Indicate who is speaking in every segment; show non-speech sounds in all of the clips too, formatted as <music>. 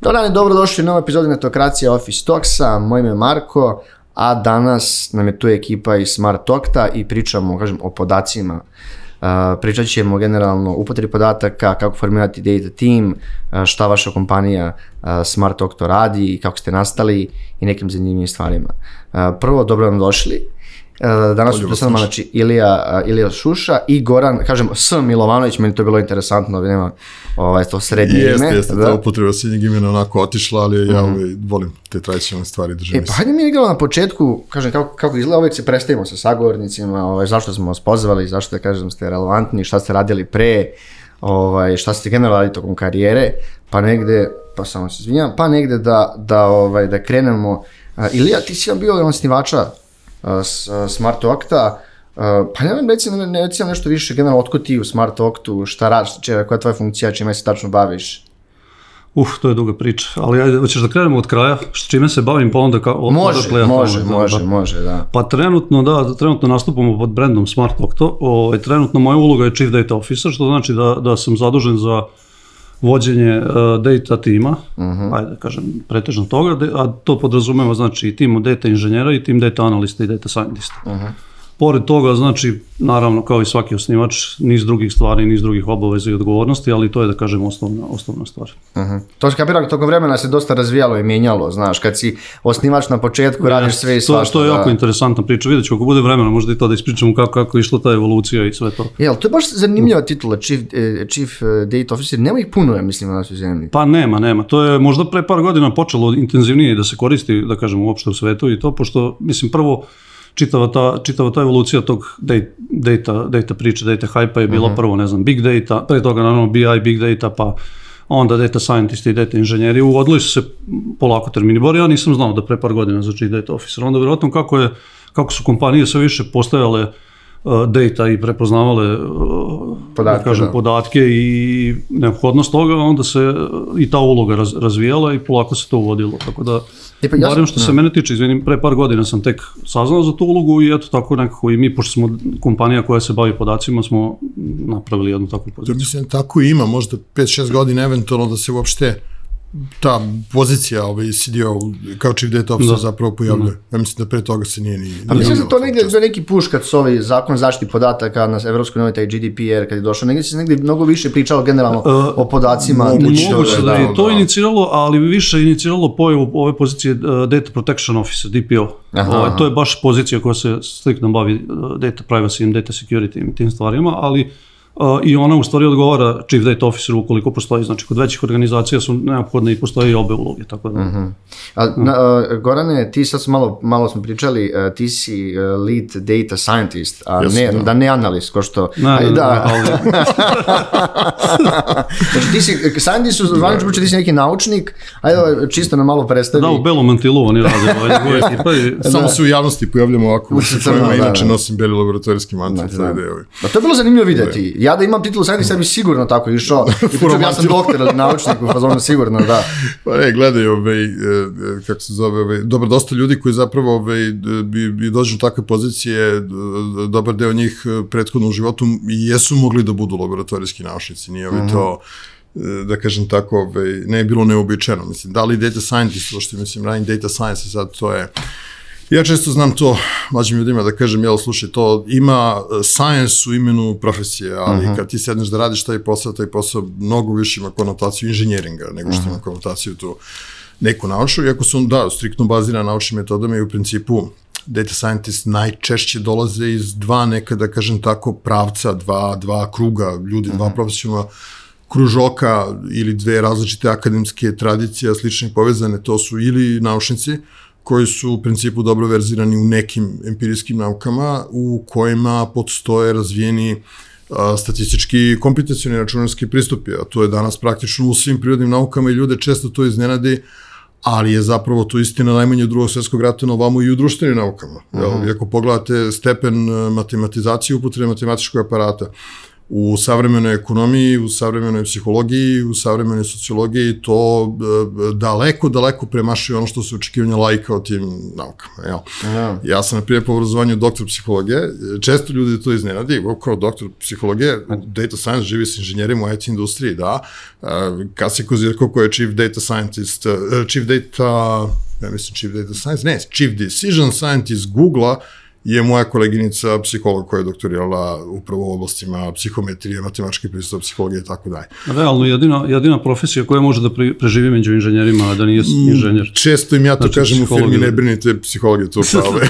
Speaker 1: Dobar dan i dobrodošli u novu epizodu Netokracija Office Talksa, moj ime je Marko, a danas nam je tu ekipa iz Smart Talkta i pričamo, kažem, o podacima. Uh, pričat ćemo generalno upotrebi podataka, kako formirati data team, uh, šta vaša kompanija uh, Smart Talk to radi, kako ste nastali i nekim zanimljivim stvarima. Uh, prvo, dobro nam došli. Uh, danas su tu sa nama, znači, Ilija, uh, Ilija Šuša i Goran, kažem, S. Milovanović, meni to bilo interesantno, nema ovaj, to srednje
Speaker 2: jeste,
Speaker 1: ime.
Speaker 2: Jeste,
Speaker 1: da.
Speaker 2: ta upotreba srednjeg imena onako otišla, ali ja ovaj, volim te tradicionalne stvari, držim
Speaker 1: E, pa hajde mi igramo na početku, kažem, kako, kako izgleda, uvek se predstavimo sa sagovornicima, ovaj, zašto smo vas pozvali, zašto da kažem ste relevantni, šta ste radili pre, ovaj, šta ste generalno radili tokom karijere, pa negde, pa samo se izvinjam, pa negde da, da, ovaj, da krenemo. Uh, Ilija, ti si bio osnivača uh, s, uh, Smart Octa, Uh, pa ne, reci, ne, ne, reci nešto više, generalno, otko ti u Smart Octu, šta radiš, če, koja je tvoja funkcija, čime se tačno baviš?
Speaker 3: Uf, to je duga priča, ali ajde, hoćeš da krenemo od kraja, s čime se bavim, pa onda kao... od-
Speaker 1: Može,
Speaker 3: odatle ja tamo,
Speaker 1: može,
Speaker 3: da,
Speaker 1: može,
Speaker 3: da.
Speaker 1: može.
Speaker 3: Pa trenutno, da, trenutno nastupamo pod brandom Smart Octo. Ovaj, trenutno moja uloga je Chief Data Officer, što znači da, da sam zadužen za vođenje uh, data tima,
Speaker 1: Mhm.
Speaker 3: ajde da kažem pretežno toga, a to podrazumeva znači i tim data inženjera i tim data analista i data scientista.
Speaker 1: Mhm.
Speaker 3: Pored toga, znači, naravno, kao i svaki osnivač, niz drugih stvari, niz drugih obaveza i odgovornosti, ali to je, da kažem, osnovna, osnovna stvar.
Speaker 1: Uh To se kapiram, tokom vremena se dosta razvijalo i mijenjalo, znaš, kad si osnivač na početku, radiš sve i
Speaker 3: to,
Speaker 1: svašta.
Speaker 3: to je jako
Speaker 1: da.
Speaker 3: interesantna priča. Vidjet ću ako bude vremena, možda i to da ispričamo kako, kako je išla ta evolucija i sve to.
Speaker 1: Jel, to je baš zanimljiva titula, Chief, eh, chief eh, Data Officer, nema ih puno, ja mislim, na našoj zemlji.
Speaker 3: Pa nema, nema. To je možda pre par godina počelo intenzivnije da se koristi, da kažem, uopšte u svetu i to, pošto, mislim, prvo, čitava ta, čitava ta evolucija tog data, data, priče, data hype je bila
Speaker 1: Mhm.
Speaker 3: prvo, ne znam, big data, pre toga naravno BI, big data, pa onda data scientist i data inženjeri, uvodili su se polako termini, bar ja nisam znao da pre par godina znači data officer, onda vjerojatno kako, je, kako su kompanije sve više postajale uh, data i prepoznavale uh,
Speaker 1: Podatke,
Speaker 3: da kažem,
Speaker 1: da.
Speaker 3: podatke i neophodnost toga, onda se uh, i ta uloga raz, razvijala i polako se to uvodilo, tako da
Speaker 1: E pa ja
Speaker 3: Barem što se mene tiče, izvinim, pre par godina sam tek saznao za tu ulogu i eto tako nekako i mi, pošto smo kompanija koja se bavi podacima, smo napravili jednu takvu poziciju.
Speaker 2: mislim tako i ima, možda 5-6 godina eventualno da se uopšte ta pozicija ovaj, CDO kao chief data officer
Speaker 3: Da.
Speaker 2: zapravo pojavljuje. Ja mislim da pre toga se nije ni...
Speaker 1: Pa mislim da to negdje bio neki puš kad su ovi zakon zaštiti podataka na Evropskoj uniji, taj GDPR kad je došao, negdje se negdje mnogo više pričalo generalno o podacima.
Speaker 2: moguće
Speaker 1: tiče
Speaker 3: Moguće
Speaker 1: ove,
Speaker 3: da je to
Speaker 2: da.
Speaker 3: iniciralo, ali više iniciralo pojavu ove pozicije uh, Data Protection Officer, DPO.
Speaker 1: Aha,
Speaker 3: Ovaj,
Speaker 1: aha.
Speaker 3: to je baš pozicija koja se striktno bavi uh, data privacy, data security i tim stvarima, ali uh, i ona u stvari odgovara Chief Data Officer ukoliko postoji, znači kod većih organizacija su neophodne i postoje i obe uloge, tako da...
Speaker 1: Mhm. A, na, a, Gorane, ti sad smo malo, malo smo pričali, a, ti si lead data scientist, a
Speaker 2: Jesam,
Speaker 1: ne, da.
Speaker 2: da.
Speaker 1: ne analist, ko što...
Speaker 3: Ne,
Speaker 1: Aj,
Speaker 3: ne, ne,
Speaker 1: da.
Speaker 3: ali- <laughs>
Speaker 1: znači ti si, scientist su zvanično priča, ti si neki naučnik, ajde čisto nam malo predstavi.
Speaker 3: Da, u belom mantilu oni rade ovaj, <laughs> ekipa i
Speaker 2: Samo se u javnosti pojavljamo ovako, u
Speaker 1: crno,
Speaker 2: kojima
Speaker 1: da,
Speaker 2: inače
Speaker 1: da.
Speaker 2: nosim beli laboratorijski mantel.
Speaker 1: Da,
Speaker 2: Da,
Speaker 1: da.
Speaker 2: da, da,
Speaker 1: Pa to je bilo zanimljivo videti. Ja da imam titulu scientist, ja bi sigurno tako išao. <laughs> I pričao, ja sam doktor ili naučnik, u fazonu sigurno, da.
Speaker 2: Pa ne, gledaj, ovaj, e, e, kako se zove, ovaj, dobro, dosta ljudi koji zapravo ovaj, d- bi, bi dođu u takve pozicije, d- dobar deo njih e, prethodno u životu i jesu mogli da budu laboratorijski naučnici, nije ovaj, to e, da kažem tako, ovaj, ne je bilo neobičajeno, mislim, da li data scientist, to što mislim, radim data science, sad to je, Ja često znam to mlađim ljudima da kažem, jel, slušaj, to ima e, science u imenu profesije, ali kad ti sedneš da radiš taj posao, taj posao mnogo više ima konotaciju inženjeringa nego što ima konotaciju tu neku naučnu, iako su, da, striktno bazirana na naučnim metodama i u principu data scientist najčešće dolaze iz dva neka, da kažem tako, pravca, dva, dva kruga ljudi, dva profesionalna kružoka ili dve različite akademske tradicije, slične povezane, to su ili naučnici, koji su u principu dobro verzirani u nekim empirijskim naukama u kojima postoje razvijeni a, statistički i komputacioni računarski pristupi, a to je danas praktično u svim prirodnim naukama i ljude često to iznenadi, ali je zapravo to istina najmanje u drugog svjetskog rata na ovamo i u društvenim naukama. Uh. Jel, I ako pogledate stepen e, matematizacije upotrebe matematičkog aparata, u savremenoj ekonomiji, u savremenoj psihologiji, u savremenoj sociologiji to e, daleko, daleko premašuje ono što se očekivanja lajka o tim naukama. Jel? Ja. ja sam, na primjer, po obrazovanju doktor psihologije, često ljudi to iznenadi, kao doktor psihologije, data science živi s inženjerima u IT industriji, da, Kasi Kozirko koji je chief data scientist, e, chief data, ja mislim chief data science, ne, chief decision scientist Google-a, je moja koleginica psiholog koja je doktorirala upravo u oblastima psihometrije, matematičke pristupa, psihologije i tako dalje.
Speaker 3: Realno, jedina, jedina profesija koja može da pre, preživi među inženjerima, a da nije mm, inženjer.
Speaker 2: Često im ja to znači, kažem u firmi, ne brinite psihologije to <laughs> prave.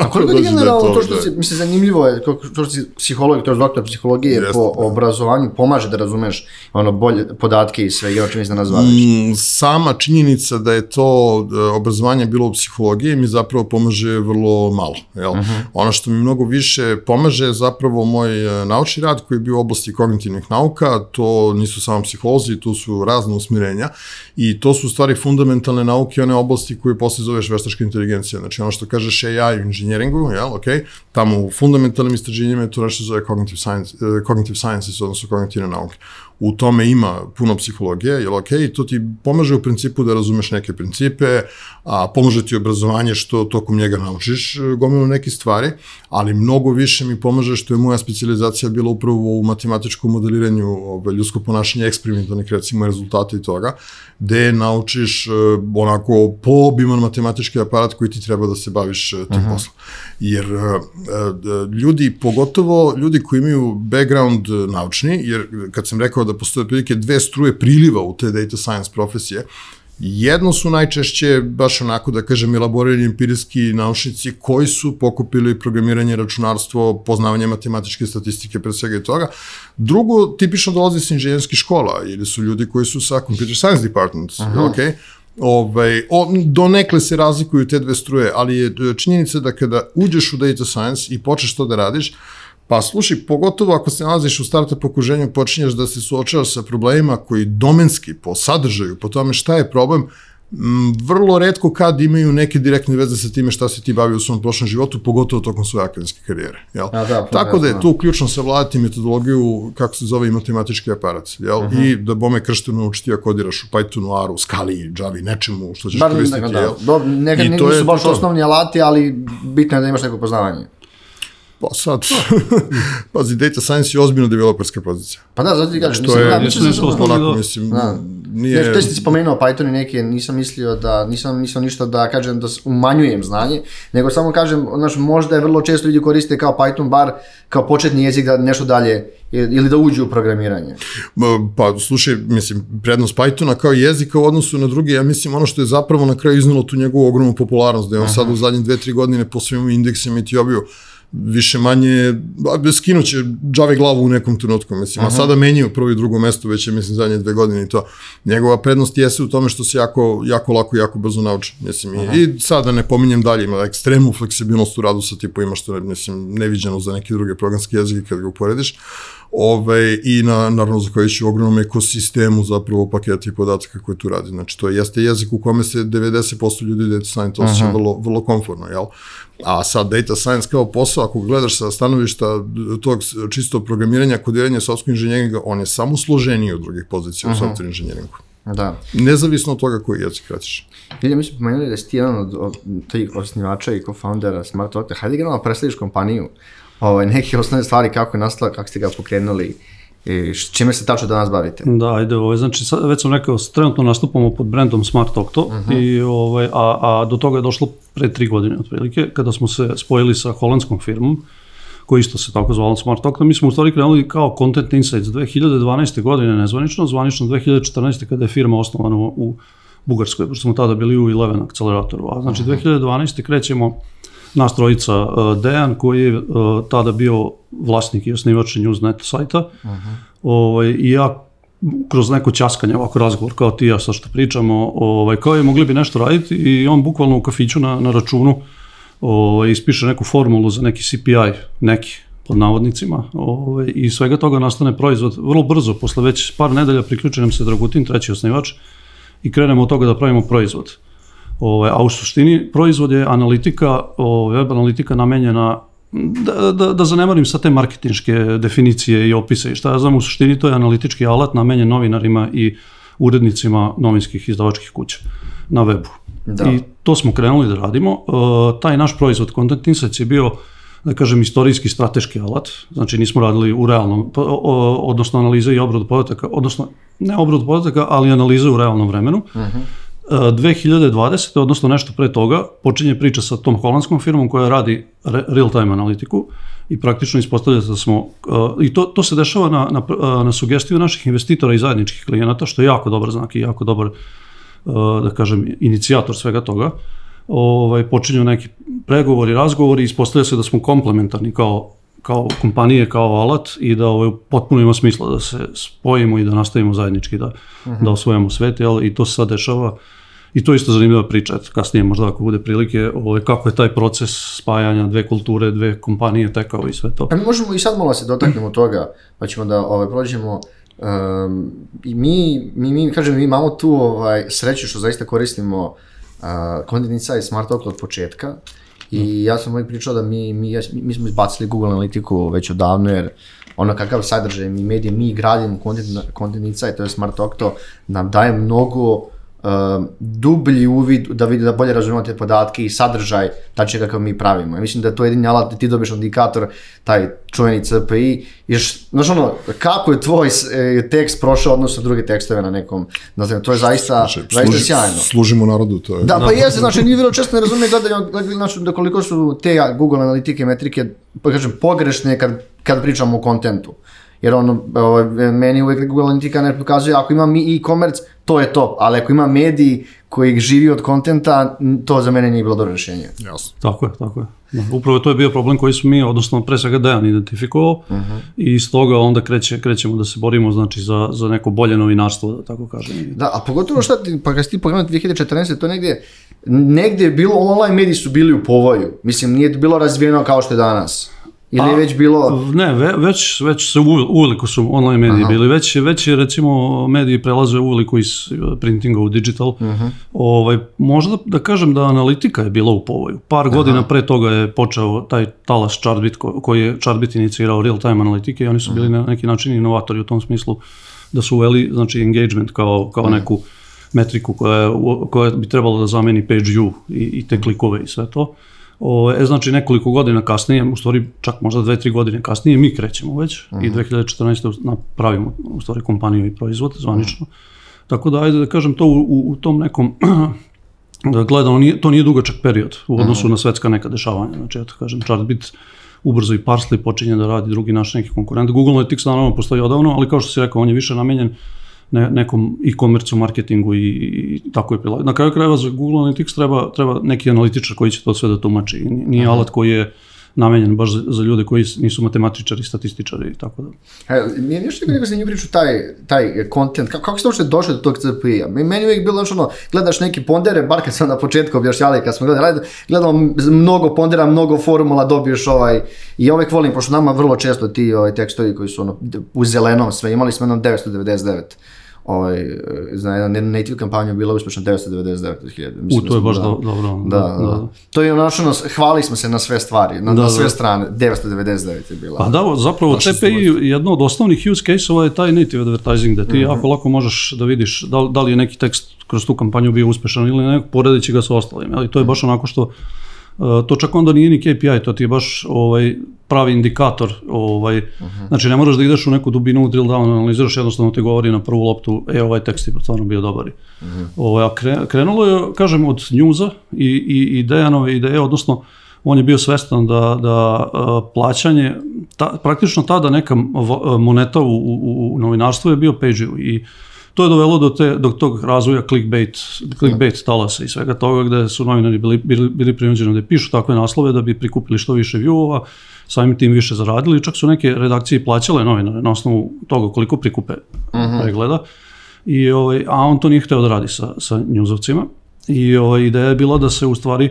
Speaker 1: a koliko <laughs> je generalno to što si, mislim, zanimljivo je, to što si psiholog, to je doktor psihologije Jeste, po da. obrazovanju, pomaže da razumeš ono bolje podatke i sve, i o čemu se nazvališ. Mm,
Speaker 2: sama činjenica da je to e, obrazovanje bilo u psihologiji mi zapravo pomaže vrlo malo, jel? Uh mhm. -huh -huh. Ono što mi mnogo više pomaže je zapravo moj e, naučni rad koji je bio u oblasti kognitivnih nauka, to nisu samo psiholozi, tu su razne usmirenja i to su stvari fundamentalne nauke, one oblasti koje posle zoveš veštačka inteligencija. Znači ono što kažeš AI u inženjeringu, jel, ok, tamo u fundamentalnim istraživanjima je to nešto zove cognitive, science, uh, cognitive sciences, odnosno kognitivne nauke u tome ima puno psihologije, jel ok, to ti pomaže u principu da razumeš neke principe, a pomože ti obrazovanje što tokom njega naučiš e, gomilu neke stvari, ali mnogo više mi pomaže što je moja specializacija bila upravo u matematičkom modeliranju ove, ljudsko ponašanje eksperimentalnih recimo rezultata i toga, gde naučiš e, onako poobiman matematički aparat koji ti treba da se baviš e, tim -huh. poslom. Jer ljudi, pogotovo ljudi koji imaju background naučni, jer kad sam rekao da postoje otprilike dve struje priliva u te data science profesije, Jedno su najčešće, baš onako da kažem, elaborirani empirijski naučnici koji su pokupili programiranje, računarstvo, poznavanje matematičke statistike, pre svega i toga. Drugo, tipično dolazi sa inženjerskih škola ili su ljudi koji su sa computer science departments, Aha. ok? Ovaj, o, donekle se razlikuju te dve struje, ali je činjenica da kada uđeš u data science i počneš to da radiš, Pa slušaj, pogotovo ako se nalaziš u startup okruženju, počinješ da se suočavaš sa problemima koji domenski, po sadržaju, po tome šta je problem, vrlo redko kad imaju neke direktne veze sa time šta se ti bavi u svom prošlom životu, pogotovo tokom svoje akademske karijere. Jel? A, da, Tako da je tu ključno savladati metodologiju, kako se zove i matematički aparat. Jel? Uh mhm. -huh. I da bome kršteno naučiti da kodiraš u Pythonu, R-u, Scali, Java, nečemu što ćeš Bar, koristiti. Da, da. Jel?
Speaker 1: Do, neka, nisu baš to. osnovni alati, ali bitno je da imaš neko poznavanje.
Speaker 2: Pa sad, <laughs> pazi, data science je ozbiljno developerska pozicija.
Speaker 1: Pa da, zato ti kažem,
Speaker 2: mislim, je, da, mislim, mislim, onako, mislim, da.
Speaker 1: nije... Ne, to si spomenuo Python i neke, nisam mislio da, nisam mislio ništa da kažem da umanjujem znanje, nego samo kažem, znaš, možda je vrlo često ljudi koriste kao Python bar kao početni jezik da nešto dalje ili da uđu u programiranje?
Speaker 2: Pa, slušaj, mislim, prednost Pythona kao jezika u odnosu na druge, ja mislim ono što je zapravo na kraju iznalo tu njegovu ogromnu popularnost, da je on sad u zadnjih dve, tri godine po svim indeksima i ti obio više manje, skinuće džave glavu u nekom trenutku, mislim, Aha. a sada menjaju prvo i drugo mesto, već je, mislim, zadnje dve godine i to. Njegova prednost jeste u tome što se jako, jako lako jako brzo nauči, mislim, Aha. i, i sada ne pominjem dalje, ima ekstremnu fleksibilnost u radu sa tipovima, što je, mislim, neviđeno za neke druge programske jezike kad ga uporediš, Ove, I na, naravno zahvaljujući ogromnom ekosistemu zapravo paketi podataka koje tu radi. Znači to jeste jezik u kome se 90% ljudi data science osjeća vrlo, vrlo komfortno, jel? A sad data science kao posao, ako gledaš sa stanovišta tog čisto programiranja, kodiranja software inženjeringa, on je samo složeniji od drugih pozicija uh -huh. u software inženjeringu.
Speaker 1: Da.
Speaker 2: Nezavisno od toga koji jezik radiš.
Speaker 1: Vidim, mi smo pomenuli da si ti jedan od, od tih osnivača i co-foundera Smart Octa. Hajde generalno predstaviš kompaniju ovaj, neke osnovne stvari kako je nastala, kako ste ga pokrenuli, i čime se tačno danas bavite?
Speaker 3: Da, ajde, ovaj, znači, sad, već sam rekao, trenutno nastupamo pod brandom Smart Octo, uh -huh. i, ovaj, a, a do toga je došlo pre tri godine otprilike, kada smo se spojili sa holandskom firmom, koji isto se tako zvalo Smart Octo. Mi smo u stvari krenuli kao Content Insights 2012. godine nezvanično, zvanično 2014. kada je firma osnovana u Bugarskoj, pošto smo tada bili u Eleven akceleratoru. A znači, uh -huh. 2012. krećemo nas trojica uh, Dejan koji je uh, tada bio vlasnik i osnivač Newsnet sajta uh -huh. ovaj, i ja kroz neko ćaskanje, ovako razgovor kao ti ja sa što pričamo, ovaj, kao je mogli bi nešto raditi i on bukvalno u kafiću na, na računu ovaj, ispiše neku formulu za neki CPI, neki pod navodnicima ovaj, i svega toga nastane proizvod vrlo brzo, posle već par nedelja priključujem se Dragutin, treći osnivač i krenemo od toga da pravimo proizvod. Uh, Ove, a u suštini proizvod je analitika, web analitika namenjena da, da, da zanemarim sa te marketinške definicije i opise i šta ja znam, u suštini to je analitički alat namenjen novinarima i urednicima novinskih izdavačkih kuća na webu.
Speaker 1: Da.
Speaker 3: I to smo krenuli da radimo. E, taj naš proizvod Content Insights je bio da kažem, istorijski strateški alat, znači nismo radili u realnom, o, odnosno analize i obradu podataka, odnosno ne obradu podataka, ali analize u realnom vremenu. Uh -huh. 2020. odnosno nešto pre toga, počinje priča sa tom holandskom firmom koja radi real-time analitiku i praktično ispostavlja da smo, uh, i to, to se dešava na, na, uh, na sugestiju naših investitora i zajedničkih klijenata, što je jako dobar znak i jako dobar, uh, da kažem, inicijator svega toga. Ovaj, počinju neki pregovori, razgovori, ispostavlja se da smo komplementarni kao kao kompanije, kao alat i da ovaj, potpuno ima smisla da se spojimo i da nastavimo zajednički da, uh -huh. da osvojamo svet, jel? i to se sad dešava I to je isto zanimljiva priča, kasnije možda ako bude prilike, ovaj, kako je taj proces spajanja dve kulture, dve kompanije tekao i sve to.
Speaker 1: A mi možemo i sad malo se dotaknemo <clears throat> toga, pa ćemo da ovaj, prođemo Um, I mi, mi, mi, kažem, mi imamo tu ovaj, sreću što zaista koristimo uh, Content Insight Smart Talk od početka i ja sam uvijek pričao da mi, mi, mi smo izbacili Google Analytiku već odavno jer ono kakav sadržaj mi medije, mi gradimo Content, content Insight, to je Smart Talk, to nam daje mnogo uh, dublji uvid da vidi da bolje razumemo te podatke i sadržaj tače kakav mi pravimo. Ja mislim da je to jedini alat da ti dobiješ indikator, taj čuveni CPI, jer, znaš ono, kako je tvoj e, tekst prošao odnosno druge tekstove na nekom, znači, to je zaista, znači, zaista služi, sjajno.
Speaker 2: Služimo narodu, to je.
Speaker 1: Da, pa jeste, znači, nije vrlo često ne razume gledaju, znači, da koliko su te Google analitike, metrike, pa kažem, pogrešne kad, kad pričamo o kontentu. Jer ono, meni uvek Google Analytica ne pokazuje, ako ima mi e-commerce, to je to, ali ako ima mediji koji živi od kontenta, to za mene nije bilo dobro rešenje.
Speaker 2: Jasno.
Speaker 3: Tako je, tako je. Da, upravo to je bio problem koji smo mi, odnosno pre svega Dejan identifikovao uh mhm. -huh. i iz toga onda kreće, krećemo da se borimo znači, za, za neko bolje novinarstvo, da tako kažem.
Speaker 1: Da, a pogotovo šta ti, pa kad si ti pogledao 2014. to negde, negde je bilo, online mediji su bili u povoju. Mislim, nije bilo razvijeno kao što je danas. Ili je već bilo...
Speaker 3: Ne, ve, već, već se uveliko su online mediji Aha. bili, već, već je recimo mediji prelaze uveliko iz printinga u digital. Uh mhm. -huh. ovaj, možda da kažem da analitika je bila u povoju. Par Aha. godina pre toga je počeo taj talas Chartbit ko, koji je Chartbit inicirao real time analitike i oni su bili uh -huh. na neki način inovatori u tom smislu da su uveli znači engagement kao, kao uh. -huh. neku metriku koja, koja bi trebalo da zameni page view i, i te klikove i sve to. O, e, znači nekoliko godina kasnije, u stvari čak možda dve, tri godine kasnije, mi krećemo već uh -huh. i 2014. Mhm. napravimo u stvari kompaniju i proizvod zvanično. Uh -huh. Tako da, ajde da kažem to u, u, tom nekom <clears throat> da gledamo, nije, to nije dugačak period u odnosu uh mhm. -huh. na svetska neka dešavanja. Znači, ja to kažem, Chartbit ubrzo i Parsley počinje da radi drugi naš neki konkurent. Google Analytics naravno postoji odavno, ali kao što si rekao, on je više namenjen uh, ne, nekom e-commerce marketingu i, i tako je prilagodno. Na kraju krajeva za Google Analytics treba, treba neki analitičar koji će to sve da tumači. Nije Aha. alat koji je namenjen baš za, za ljude koji nisu matematičari, statističari i tako da.
Speaker 1: E, nije ništa nego nije priču taj, taj content, kako, kako ste uopšte došli do tog CPI-a? Meni uvijek bilo ono, gledaš neki pondere, bar kad sam na početku objašnjali kad smo gledali, gledamo mnogo pondera, mnogo formula, dobiješ ovaj, i uvek volim, pošto nama vrlo često ti ovaj, tekstovi koji su ono, u zelenom sve, imali smo jednom 999 ovaj, za jednu native kampanju bila uspešna 999.000.
Speaker 3: U, to je baš da, dobro.
Speaker 1: Da, da, da. da. To je ono što hvali smo se na sve stvari, na, da, na sve da. strane, 999 je bila.
Speaker 3: Pa da, zapravo TPI, jedno od osnovnih use case-ova je taj native advertising, da ti mm -hmm. jako lako možeš da vidiš da, da li je neki tekst kroz tu kampanju bio uspešan ili ne, poredeći ga sa ostalim. Ali to je baš onako što to čak onda nije ni KPI, to ti je baš ovaj, pravi indikator. Ovaj, uh -huh. Znači ne moraš da ideš u neku dubinu drill down, analiziraš, jednostavno te govori na prvu loptu, e, ovaj tekst je stvarno bio dobar. Uh -huh. ovaj, a kre, krenulo je, kažem, od njuza i, i, i Dejanove ideje, odnosno on je bio svestan da, da uh, plaćanje, ta, praktično tada neka moneta u, u, u novinarstvu je bio page i to je dovelo do, te, do tog razvoja clickbait, clickbait talasa i svega toga gde su novinari bili, bili, bili prinuđeni da pišu takve naslove da bi prikupili što više viewova, samim tim više zaradili, čak su neke redakcije plaćale novinare na osnovu toga koliko prikupe mhm. -huh. pregleda, I, ovaj, a on to nije hteo da radi sa, sa njuzovcima. I ovaj, ideja je bila da se u stvari,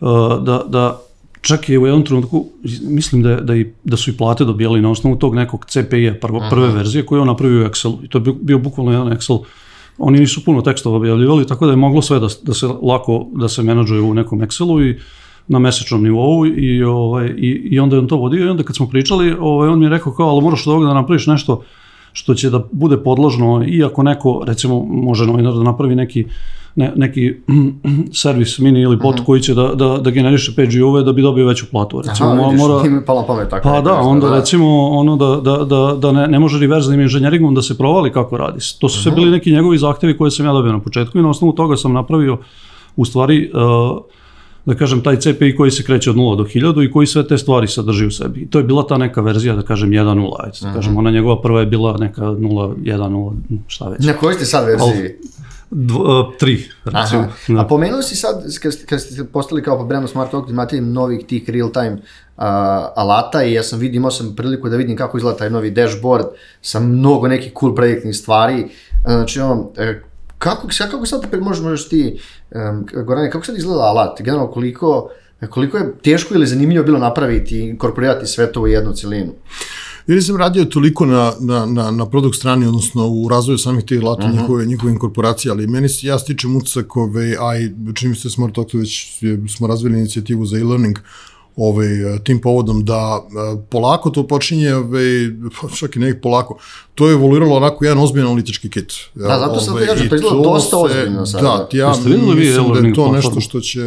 Speaker 3: uh, da, da čak je u jednom trenutku, mislim da, da, i, da su i plate dobijali na osnovu tog nekog CPI-a prvo, prve verzije koje on napravio u Excelu. I to je bio, bio bukvalno jedan Excel. Oni nisu puno tekstova objavljivali, tako da je moglo sve da, da se lako da se menadžuje u nekom Excelu i na mesečnom nivou i, ovaj, i, i onda je on to vodio i onda kad smo pričali, ovaj, on mi je rekao kao, ali moraš od ovoga da napraviš nešto što će da bude podložno, iako neko, recimo, može novinar da napravi neki ne, neki <clears throat> servis mini ili bot mhm. -huh. koji će da, da, da generiše PGU-ove da bi dobio veću platu.
Speaker 1: Recimo, Aha, vidiš, mora, im pala pamet tako.
Speaker 3: Pa da, onda da. recimo ono da, da, da, da ne, ne može reverznim inženjeringom da se provali kako radi. To su sve uh mhm. -huh. bili neki njegovi zahtevi koje sam ja dobio na početku i na osnovu toga sam napravio u stvari uh, da kažem, taj CPI koji se kreće od 0 do 1000 i koji sve te stvari sadrži u sebi. I to je bila ta neka verzija, da kažem, 1.0, ajde, da kažem, ona njegova prva je bila neka 0, 1, 0, šta već.
Speaker 1: Na kojoj ste sad verziji?
Speaker 3: Dv, uh, tri, recimo. Aha.
Speaker 1: Da. A pomenuo si sad, kad, kad ste postali kao po Brand Smart Talk, imate novih tih real-time uh, alata i ja sam vidio, imao sam priliku da vidim kako izgleda taj novi dashboard sa mnogo nekih cool projektnih stvari. Znači, ono, e, kako, kako sad možeš, možeš ti, um, Gorane, kako sad izgleda alat? Generalno, koliko, koliko je teško ili zanimljivo bilo napraviti i inkorporirati sve to u jednu celinu?
Speaker 2: Ja nisam radio toliko na, na, na, na produkt strani, odnosno u razvoju samih tih alata, uh mhm. -huh. njihove, njihove inkorporacije, ali meni se, ja stičem utisak, ove, a i čini mi se Smart Talk, već smo razvili inicijativu za e-learning, ovaj, tim povodom da polako to počinje, ovaj, čak i nekih polako, to je evoluiralo onako jedan ozbiljan analitički kit.
Speaker 1: Da, zato sam ovaj, kažem, to izgleda dosta ozbiljno sad.
Speaker 2: Da, ja mislim da je to nešto što će...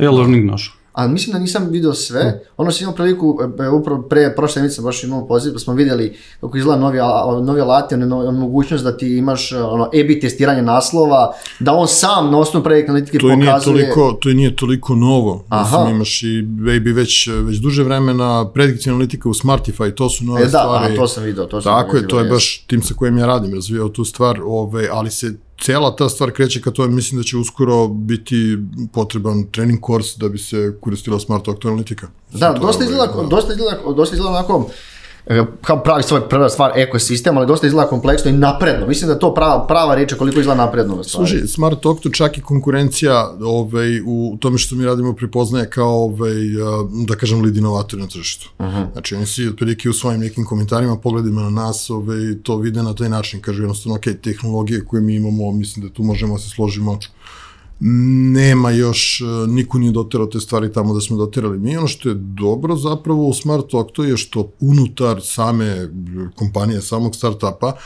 Speaker 3: E-learning naš
Speaker 1: ali mislim da nisam video sve. Mm. Ono sam imao priliku, e, e, upravo pre prošle emisije baš imao poziv, pa smo videli kako izgleda novi, novi alati, on, on mogućnost da ti imaš e, ono, EBI testiranje naslova, da on sam na osnovu projektne analitike to pokazuje...
Speaker 2: Nije toliko, to nije toliko novo. Aha. Mislim, imaš i EBI već, već duže vremena, predikcija analitika u Smartify, to su nove
Speaker 1: e, da,
Speaker 2: stvari.
Speaker 1: Da, to sam video. To
Speaker 2: sam Tako je, to je baš tim sa kojim ja radim, razvijao tu stvar, ove, ali se cela ta stvar kreće ka tome, mislim da će uskoro biti potreban trening kurs da bi se koristila smart analitika.
Speaker 1: Da, dosta izgleda, da. dosta izgleda, dosta izgleda onako, kao pravi svoj prva stvar ekosistem, ali dosta izgleda kompleksno i napredno. Mislim da je to prava, prava reč koliko izgleda napredno.
Speaker 2: Služi, Smart Octo čak i konkurencija ovaj, u tome što mi radimo prepoznaje kao, ovaj, da kažem, lead inovator na tržištu. Uh -huh. Znači, oni svi otprilike u svojim nekim komentarima, pogledima na nas, ovaj, to vide na taj način. Kažu jednostavno, ok, tehnologije koje mi imamo, mislim da tu možemo da se složimo nema još, e, niko nije doterao te stvari tamo da smo doterali mi. Ono što je dobro zapravo u Smart Octo je što unutar same kompanije, samog startupa,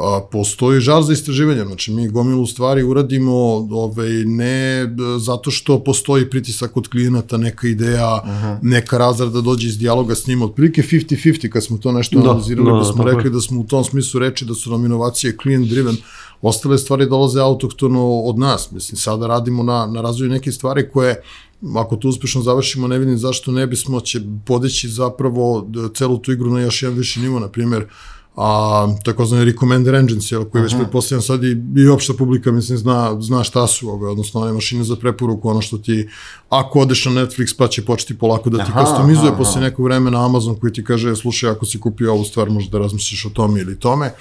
Speaker 2: a, postoji žar za istraživanje, znači mi gomilu stvari uradimo ovaj, ne zato što postoji pritisak od klijenata, neka ideja, uh -huh. neka razrada dođe iz dijaloga s njima, otprilike 50-50 kad smo to nešto da, analizirali, da, da smo da, rekli da smo u tom smislu reči da su nam inovacije client driven, ostale stvari dolaze autoktono od nas, mislim, sada radimo na, na razvoju neke stvari koje ako to uspešno završimo, ne vidim zašto ne bismo će podići zapravo celu tu igru na još jedan viši nivo, na primjer, a takozvani recommender engines, jel, koji već pretpostavljam sad i, i opšta publika, mislim, zna, zna šta su ove, odnosno one mašine za preporuku, ono što ti, ako odeš na Netflix, pa će početi polako da ti aha, customizuje aha, posle nekog vremena Amazon koji ti kaže, slušaj, ako si kupio ovu stvar, možda da razmisliš o tome ili tome,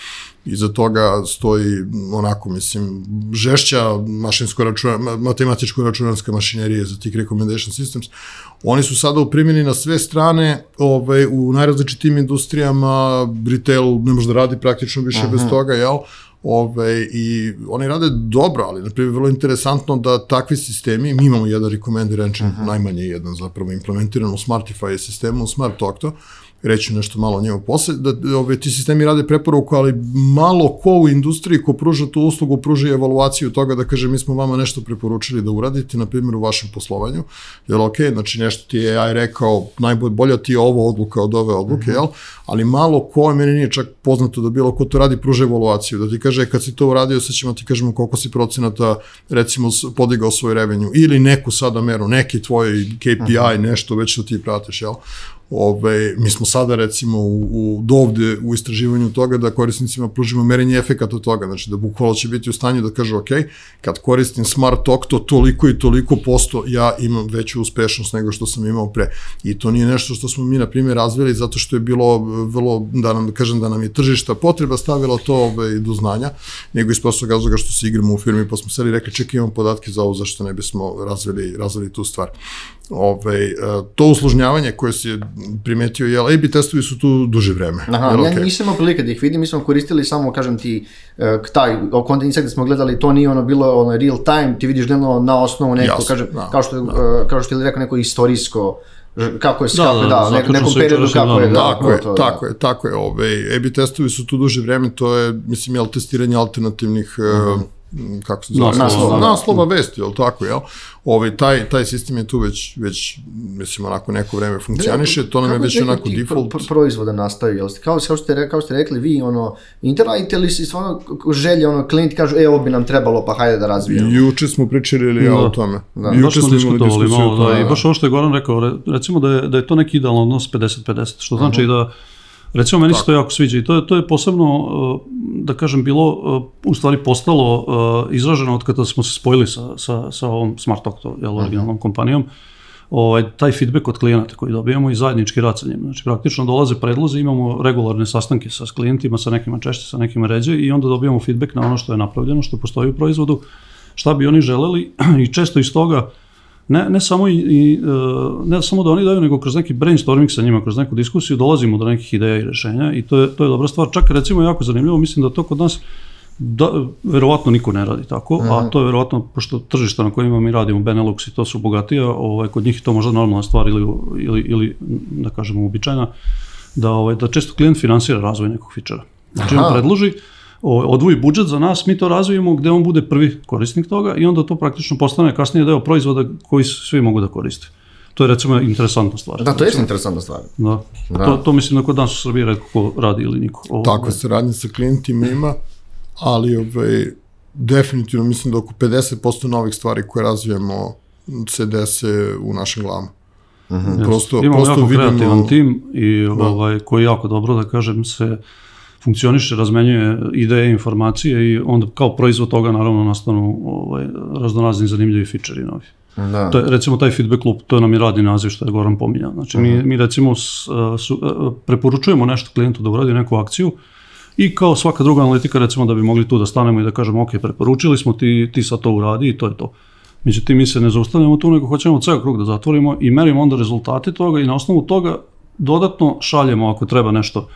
Speaker 2: iza toga stoji onako, mislim, žešća mašinsko računa, matematičko računarska mašinerija za tih recommendation systems. Oni su sada u primjeni na sve strane, ovaj, u najrazličitim industrijama, retail ne može da radi praktično više Aha. bez toga, jel? Ove, I oni rade dobro, ali na primjer vrlo interesantno da takvi sistemi, mi imamo jedan recommender engine, uh -huh. najmanje jedan zapravo implementiran u Smartify sistemu, u Smart Octo, reći nešto malo o njemu posle, da ove, ti sistemi rade preporuku, ali malo ko u industriji ko pruža tu uslugu, pruža i evaluaciju toga da kaže mi smo vama nešto preporučili da uradite, na primjer u vašem poslovanju, jer ok, znači nešto ti je AI rekao, najbolje, bolja ti je ovo odluka od ove odluke, mm -hmm. jel? Ali malo ko, meni nije čak poznato da bilo ko to radi, pruža evaluaciju, da ti kaže kad si to uradio, sad ćemo ti kažemo koliko si procenata, recimo, podigao svoj revenju, ili neku sada meru, neki tvoj KPI, mm -hmm. nešto već što ti pratiš, jel? Ove, mi smo sada recimo u, u, dovde u istraživanju toga da korisnicima pružimo merenje efekata toga, znači da bukvalo će biti u stanju da kaže ok, kad koristim Smart Octo toliko i toliko posto ja imam veću uspešnost nego što sam imao pre. I to nije nešto što smo mi na primjer razvili zato što je bilo vrlo, da nam kažem da nam je tržišta potreba stavila to ove, do znanja, nego iz prostog razloga što se igramo u firmi pa smo seli rekli čekaj imamo podatke za ovo zašto ne bismo razvili, razvili tu stvar. Ove, to uslužnjavanje koje se primetio, jel, A-B testovi su tu duže vreme.
Speaker 1: Aha,
Speaker 2: jel,
Speaker 1: ja
Speaker 2: okej?
Speaker 1: nisam imao prilike da ih vidim, mi smo koristili samo, kažem ti, e, taj content insight da smo gledali, to nije ono bilo ono real time, ti vidiš gledano na osnovu neko,
Speaker 2: Jasno,
Speaker 1: kažem,
Speaker 2: da,
Speaker 1: kao što, je, e, kao što je rekao neko istorijsko, kako je,
Speaker 3: Da,
Speaker 1: kako,
Speaker 3: da,
Speaker 1: da,
Speaker 3: da,
Speaker 1: nekom periodu kako je, da,
Speaker 3: danom.
Speaker 2: Tako je,
Speaker 1: to,
Speaker 2: tako je, tako je. Ove, A-B testovi su tu duže vreme, to je, mislim, jel, testiranje alternativnih, uh kako se zove,
Speaker 3: Naslova,
Speaker 2: naslova,
Speaker 1: da.
Speaker 2: naslova vesti, jel tako, jel? Ove, taj, taj sistem je tu već, već, mislim, onako neko vreme funkcioniše, to nam je već onako default.
Speaker 1: Pro, pro, proizvoda nastaju, jel ste, kao, kao, ste, kao ste rekli vi, ono, interajte li si stvarno želje, ono, klijenti kažu, e, ovo bi nam trebalo, pa hajde da razvijemo.
Speaker 2: Juče smo pričali
Speaker 3: Da.
Speaker 2: o tome.
Speaker 1: Da.
Speaker 2: Juče
Speaker 3: smo
Speaker 2: smo imali
Speaker 3: diskutovali
Speaker 2: diskusiju.
Speaker 3: malo, da,
Speaker 2: tome,
Speaker 3: i baš ovo što je Goran rekao, re- recimo da je, da je to neki idealan odnos 50-50, što znači da, recimo meni se to jako sviđa i to je, to je posebno, uh, da kažem, bilo, uh, u stvari postalo uh, izraženo od kada smo se spojili sa, sa, sa ovom Smart Octo, jel, originalnom kompanijom, ovaj, taj feedback od klijenata koji dobijamo i zajednički rad sa njima. Znači, praktično dolaze predlozi, imamo regularne sastanke sa klijentima, sa nekima češće, sa nekima ređe i onda dobijamo feedback na ono što je napravljeno, što postoji u proizvodu, šta bi oni želeli <clears throat> i često iz toga ne, ne samo i, i e, ne samo da oni daju, nego kroz neki brainstorming sa njima, kroz neku diskusiju dolazimo do nekih ideja i rešenja i to je, to je dobra stvar. Čak recimo jako zanimljivo, mislim da to kod nas da, verovatno niko ne radi tako, a to je verovatno, pošto tržišta na kojima mi radimo, Benelux i to su bogatija, ovaj, kod njih je to možda normalna stvar ili, ili, ili da kažemo, uobičajena, da, ovaj, da često klijent finansira razvoj nekog fičera. Znači on predloži, odvoji budžet za nas, mi to razvijemo gde on bude prvi korisnik toga i onda to praktično postane kasnije deo proizvoda koji svi mogu da koriste. To je recimo interesantna stvar.
Speaker 1: Da, to je interesantna stvar.
Speaker 3: Da. To, to mislim da kod nas u Srbiji redko ko radi ili niko. Ovo,
Speaker 2: Tako, saradnje sa klijentima ima, ali ovaj, definitivno mislim da oko 50% novih stvari koje razvijamo se dese u našim glavama.
Speaker 3: Jeste.
Speaker 2: Prosto,
Speaker 3: Imamo
Speaker 2: prosto
Speaker 3: jako
Speaker 2: vidimo...
Speaker 3: kreativan tim i ovaj, koji jako dobro, da kažem, se funkcioniše, razmenjuje ideje, informacije i onda kao proizvod toga naravno nastanu ovaj, raznorazni zanimljivi fičeri novi.
Speaker 1: Da.
Speaker 3: To je, recimo taj feedback loop, to nam je radni naziv što je Goran pominjao. Znači mi, mi recimo s, su, preporučujemo nešto klijentu da uradi neku akciju i kao svaka druga analitika recimo da bi mogli tu da stanemo i da kažemo ok, preporučili smo ti, ti sad to uradi i to je to. Međutim, mi se ne zaustavljamo tu, nego hoćemo ceo krug da zatvorimo i merimo onda rezultate toga i na osnovu toga dodatno šaljemo ako treba nešto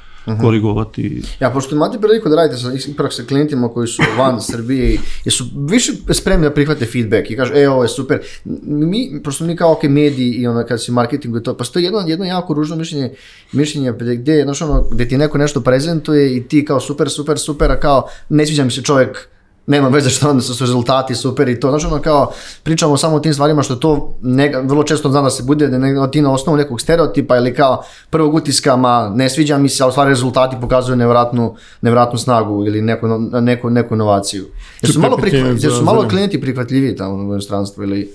Speaker 3: korigovati.
Speaker 1: Ja, pošto imate priliku da radite sa, ipak sa klijentima koji su <laughs> van Srbije i jesu više spremni da prihvate feedback i kažu, e, ovo je super. Mi, pošto mi kao ok, mediji i ono, kad si marketingu i to, postoji jedno, jedno jako ružno mišljenje, mišljenje gde, znaš ono, gde ti neko nešto prezentuje i ti kao super, super, super, a kao ne sviđa mi se čovjek nema veze što onda su rezultati super i to, znači ono kao pričamo samo o tim stvarima što to nega, vrlo često zna da se bude da ne, ti na osnovu nekog stereotipa ili kao prvog utiska, ma ne sviđa mi se, a u stvari rezultati pokazuju nevratnu, nevratnu snagu ili neku, neku, neku inovaciju. Jesu malo, prihva, jesu malo klijenti prihvatljiviji tamo u inostranstvu ili...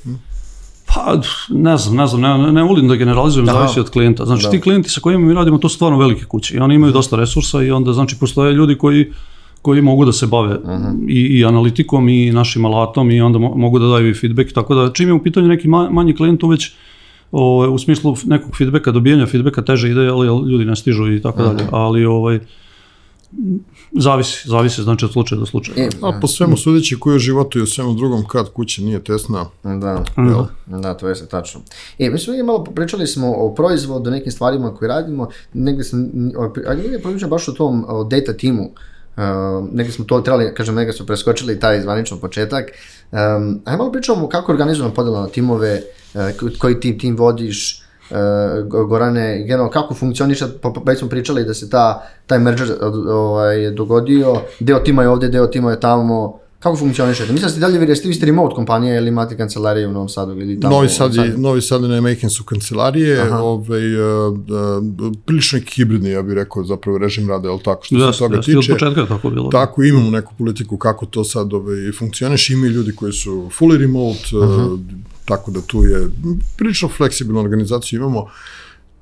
Speaker 3: Pa, ne znam, ne znam, ne, ne volim da generalizujem, zavisi od klijenta. Znači,
Speaker 1: Da.
Speaker 3: ti klijenti sa kojima mi radimo, to su stvarno velike kuće i oni imaju dosta resursa i onda, znači, postoje ljudi koji koji mogu da se bave i, i analitikom i našim alatom i onda mo- mogu da daju i feedback, tako da čim je u pitanju neki ma, manji klijent, tu već o, u smislu nekog feedbacka, dobijanja feedbacka teže ide, ali ali ljudi ne stižu i tako dalje, ali ovaj, zavisi, zavisi, znači od slučaja do slučaja.
Speaker 1: E,
Speaker 2: A po svemu sudeći koji u životu i u svemu drugom kad kuća nije tesna,
Speaker 1: Da,
Speaker 3: Jel?
Speaker 1: da, to je se tačno. E, mi smo malo pričali smo o proizvodu, o nekim stvarima koje radimo, negdje sam, a negdje pričam baš o tom o data timu, Uh, negdje smo to trebali, kažem, negdje smo preskočili taj zvaničan početak. Um, ajmo malo pričamo kako organizujemo podjelu na timove, uh, ko- koji tim, tim vodiš, uh, Go- Gorane, generalno kako funkcioniše, već smo pričali da se ta, taj merger ovaj, dogodio, deo tima je ovdje, deo tima je tamo, kako funkcionišete? Mislim da ste dalje, vi ste, vi ste remote kompanija ili imate kancelariju u Novom Sadu ili tamo?
Speaker 2: Novi Sad, je, Novi Sad i Nijmegen su kancelarije, ovaj, uh, uh, prilično neki hibridni, ja bih rekao, zapravo režim rada, je tako, što se
Speaker 3: Jeste,
Speaker 2: toga
Speaker 3: jeste, od
Speaker 2: tiče.
Speaker 3: početka je tako bilo.
Speaker 2: Tako, imamo neku politiku kako to sad ovaj, funkcioniš, ima i ljudi koji su fully remote, uh tako da tu je prilično fleksibilna organizacija imamo.